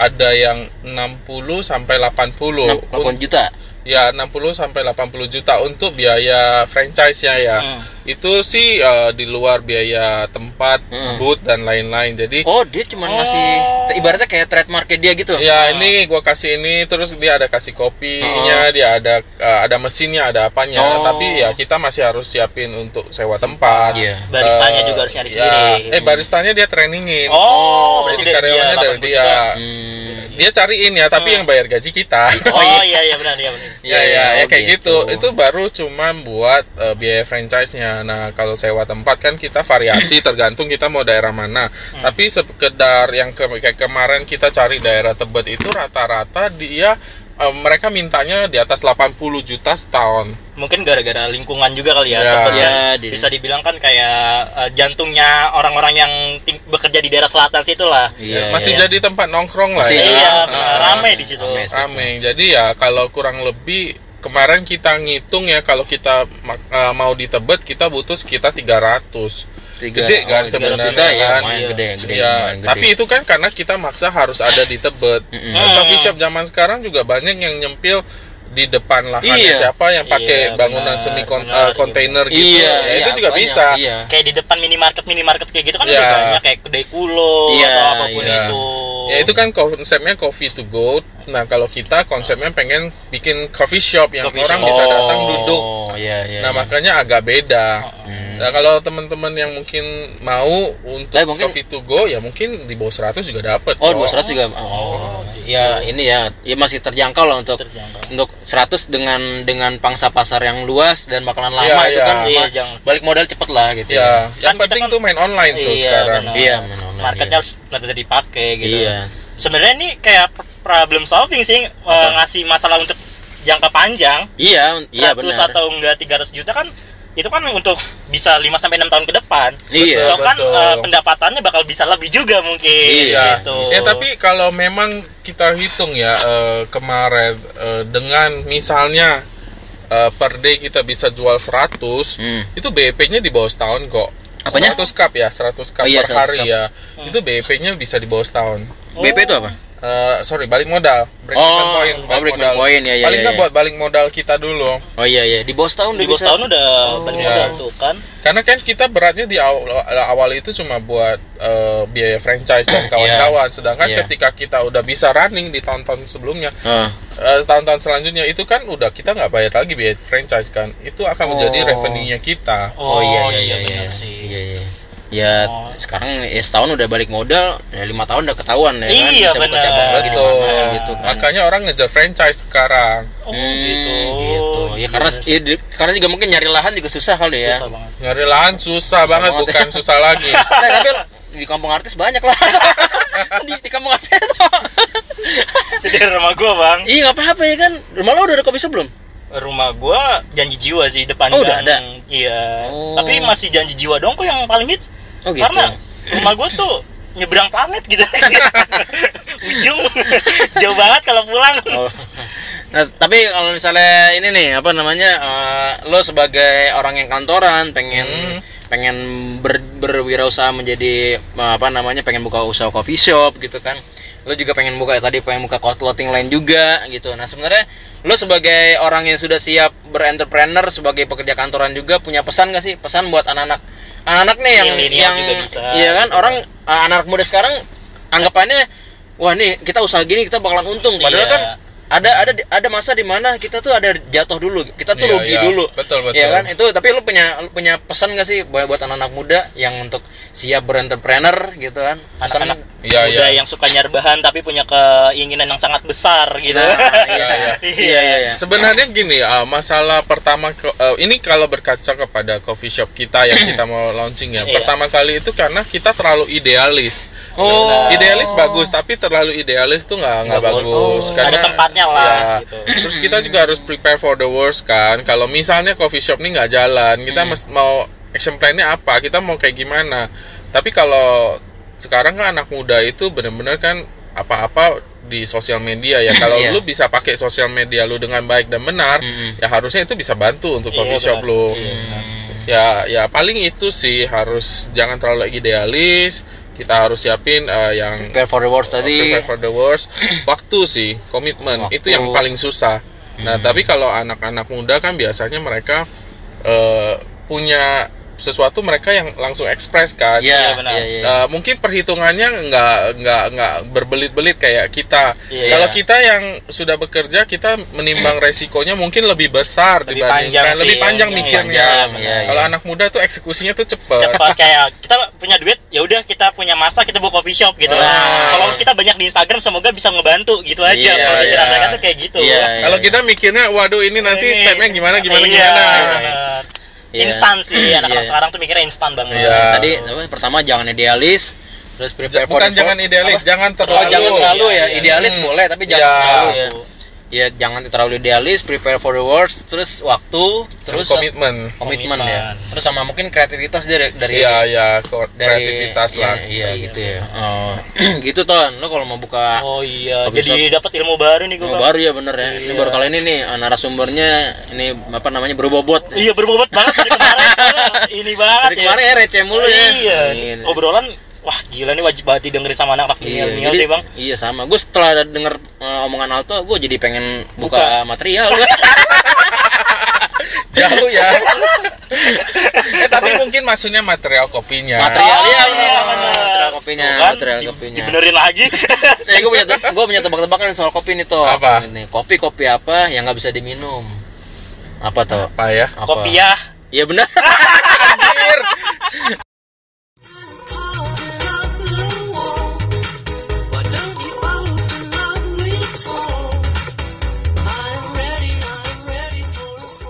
ada yang 60 sampai 80 80 juta. ya 60 sampai 80 juta untuk biaya franchise-nya ya. Hmm. Itu sih eh, di luar biaya tempat, Hmm. booth dan lain-lain. Jadi Oh, dia cuma ngasih ibaratnya kayak trademarknya dia gitu. Ya ini gua kasih ini terus dia ada kasih kopinya, dia ada eh, ada mesinnya, ada apanya. Oh. Tapi ya kita masih harus siapin untuk sewa tempat. Iya. Baristanya Eh, juga harus nyari ya, sendiri. Eh baristanya dia trainingin. Oh, berarti dari karyawannya dia, dari 80 dia. Hmm. Dia cariin ya, tapi yang bayar gaji kita. Oh iya iya benar iya benar. ya ya, ya oh kayak gitu. gitu. Itu baru cuma buat eh, biaya Nah, kalau sewa tempat kan kita variasi tergantung kita mau daerah mana. Tapi sekedar yang ke kayak kemarin kita cari daerah Tebet itu rata-rata dia eh, mereka mintanya di atas 80 juta setahun. Mungkin gara-gara lingkungan juga kali ya. Ya. Kan Ya, di- bisa dibilang kan kayak eh, jantungnya orang-orang yang bekerja di daerah selatan situ lah. Iya. Masih iya. jadi tempat nongkrong lah Masih, ya. Iya, Ah, benar. rame di situ. Rame. Jadi ya kalau kurang lebih kemarin kita ngitung ya kalau kita eh, mau di Tebet kita butuh sekitar 300. Tiga, Gede kan oh, 300 sebenarnya ya, kan? lumayan Iya. gede, gede, ya, lumayan gede. tapi itu kan karena kita maksa harus ada di Tebet. Mm-mm. Nah, coffee shop zaman sekarang juga banyak yang nyempil di depan lahannya Iya. siapa yang pakai Iya, bangunan benar, semi kon- benar, eh, kontainer gitu. Iya, ya, iya, itu juga banyak, bisa. Iya. Kayak di depan minimarket minimarket kayak gitu kan Iya. udah banyak kayak kedai kulo Iya, atau apa pun iya. itu. Ya itu kan konsepnya coffee to go. Nah kalau kita konsepnya pengen bikin coffee shop yang Coffee orang shop. bisa datang duduk. Oh, iya, iya. Nah iya. makanya agak beda. Hmm. Nah kalau teman-teman yang mungkin mau untuk Tapi mungkin- coffee to go ya mungkin di bawah 100 juga dapat. Oh, kok. 200 juga. Oh. Ya, ini ya, ya masih terjangkau lah untuk Terjangkau. untuk 100 dengan dengan pangsa pasar yang luas dan bakalan lama Iya, itu iya. kan Iya, ma- jangan. balik modal cepet lah gitu. Ya, yang Kan penting kan- tuh main online tuh Iya, sekarang. benar. Iya, main online, Marketnya iya. harus dipakai gitu. Iya. Sebenarnya ini kayak problem solving sih eh, ngasih masalah untuk jangka panjang. Iya, iya 100 benar. atau enggak 300 juta kan itu kan untuk bisa 5 sampai 6 tahun ke depan. Iya. Atau kan betul. eh, pendapatannya bakal bisa lebih juga mungkin Iya. gitu. Ya tapi kalau memang kita hitung ya eh, kemarin eh, dengan misalnya eh, per day kita bisa jual 100, Hmm. itu BEP-nya di bawah setahun kok. Apanya? 100 cup ya, 100 cup Oh iya, per 100 hari cup. ya. Itu BEP-nya bisa di bawah setahun. BP itu apa? Eh, sorry, balik modal. Break Oh, even point. oh, break even point, ya, ya, Paling ya, nggak ya. buat balik modal kita dulu. Oh iya iya, di bawah setahun di bisa. tahun udah balik Iya. modal tuh kan. Karena kan kita beratnya di awal, awal itu cuma buat eh, biaya franchise dan kawan-kawan. Sedangkan Iya. ketika kita udah bisa running di tahun-tahun sebelumnya, Ah. eh, tahun-tahun selanjutnya itu kan udah kita nggak bayar lagi biaya franchise kan. Itu akan menjadi Oh. revenue-nya kita. Oh, iya iya iya benar iya. sih. Iya iya. Ya Oh. sekarang ya setahun udah balik modal, ya lima tahun udah ketahuan ya kan Iya, bisa buka benar. cabang lagi di Gitu. mana gitu kan. Makanya orang ngejar franchise sekarang. Oh, Hmm, gitu. gitu. Ya karena ya, di- karena juga mungkin nyari lahan juga susah kali ya. Susah banget. Nyari lahan susah, banget, banget. bukan susah lagi. Nah, tapi di kampung artis banyak lah. di, di kampung artis tuh. Jadi rumah gua, Bang. Iya nggak apa-apa ya kan. Rumah lo udah ada kopi sebelum? Rumah gua janji jiwa sih depan Oh, udah ada? Iya. Oh. Tapi masih janji jiwa dong kok yang paling hits. Oh, gitu. Karena rumah gua tuh nyebrang planet gitu. Ujung jauh banget kalau pulang. Oh. Nah, tapi kalau misalnya ini nih apa namanya eh, lo sebagai orang yang kantoran pengen Hmm. pengen ber, berwirausaha menjadi eh, apa namanya pengen buka usaha coffee shop gitu kan lo juga pengen buka tadi pengen buka clothing line juga gitu. Nah sebenarnya lo sebagai orang yang sudah siap berentrepreneur sebagai pekerja kantoran juga punya pesan gak sih? Pesan buat anak-anak. Anak-anak nih yang Milenial yang juga bisa, iya kan? gitu. orang eh, anak muda sekarang anggapannya wah nih kita usaha gini kita bakalan untung. Padahal Iya. kan ada ada ada masa di mana kita tuh ada jatuh dulu kita tuh Iya, rugi iya. dulu Betul, betul. ya kan itu tapi lu punya lu punya pesan gak sih buat buat anak-anak muda yang untuk siap berentrepreneur gitu kan pesan Anak-anak Iya, muda iya. yang suka nyari bahan tapi punya keinginan yang sangat besar gitu. Nah, iya, iya. iya iya iya Sebenarnya gini, uh, masalah pertama ke- uh, ini kalau berkaca kepada coffee shop kita yang kita mau launching ya. Iya. Pertama kali itu karena kita terlalu idealis. Oh. Idealis bagus, tapi terlalu idealis tuh nggak nggak bagus. boleh. Ada tempatnya lah, ya, gitu. Terus kita juga harus prepare for the worst kan. Kalau misalnya coffee shop ini nggak jalan, kita Hmm. mau action plan-nya apa? Kita mau kayak gimana? Tapi kalau sekarang kan anak muda itu benar-benar kan apa-apa di sosial media ya. Kalau Iya. lu bisa pakai sosial media lu dengan baik dan benar, Mm-mm. ya harusnya itu bisa bantu untuk Iya, coffee shop benar. lu. Benar. Ya, ya paling itu sih harus jangan terlalu idealis. Kita harus siapin eh, yang Prepare for the worst tadi. prepare for the worst waktu sih komitmen Waktu. itu yang paling susah nah tapi kalau anak-anak muda kan biasanya mereka eh, punya sesuatu mereka yang langsung ekspres kan Iya, benar. iya, iya. Eh, mungkin perhitungannya nggak nggak nggak berbelit-belit kayak kita. Iya. Kalau kita yang sudah bekerja kita menimbang resikonya mungkin lebih besar Lebih dibandingkan panjang sih, lebih panjang iya. mikirnya. Iya, Kalau iya. anak muda tuh eksekusinya tuh cepet. cepat kayak kita punya duit ya udah kita punya masa kita buka coffee shop gitu Ah. kalau kita banyak di Instagram semoga bisa ngebantu gitu aja Iya, kalau iya. mereka tuh kayak gitu Iya, Kalau kita mikirnya, waduh ini nanti stepnya gimana gimana iya, gimana. bener. Iya. instan sih anak-anak Iya. sekarang tuh mikirnya instan banget Iya. Tadi apa, pertama jangan idealis, terus prepare for Bukan the jangan idealis, apa? jangan Oh, terlalu. jangan terlalu Iya, ya. iya. Idealis Hmm. boleh tapi jangan Iya. terlalu ya. Ya jangan terlalu idealis, prepare for the worst, terus waktu, terus komitmen. komitmen ya. Terus sama mungkin kreativitas dari dari Iya, iya, ko- dari kreativitas iya, lah. Iya, gitu ya. Oh, gitu ton. Lo kalau mau buka oh iya jadi dapat ilmu baru nih gue Oh, baru ya bener ya. Ini baru kali ini nih eh, narasumbernya ini apa namanya berbobot. iya berbobot banget dari kemarin ini banget Dari kemarin ya receh mulu ya. iya Ini. obrolan wah gila nih wajib banget didengerin sama anak-anak Iya, milenial sih bang Iya sama. Gue setelah denger eh, omongan Alto, gue jadi pengen buka, Buka. material. Jauh ya. eh tapi mungkin maksudnya material kopinya. material ya, iya, material kopinya, Tuh kan, material di- kopinya. dibenerin lagi Eh, gue punya gue punya tebak-tebakan soal kopi nih tuh. Apa? Ini kopi kopi apa yang nggak bisa diminum? Apa tuh? Apa ya? Apa? kopiah Iya benar.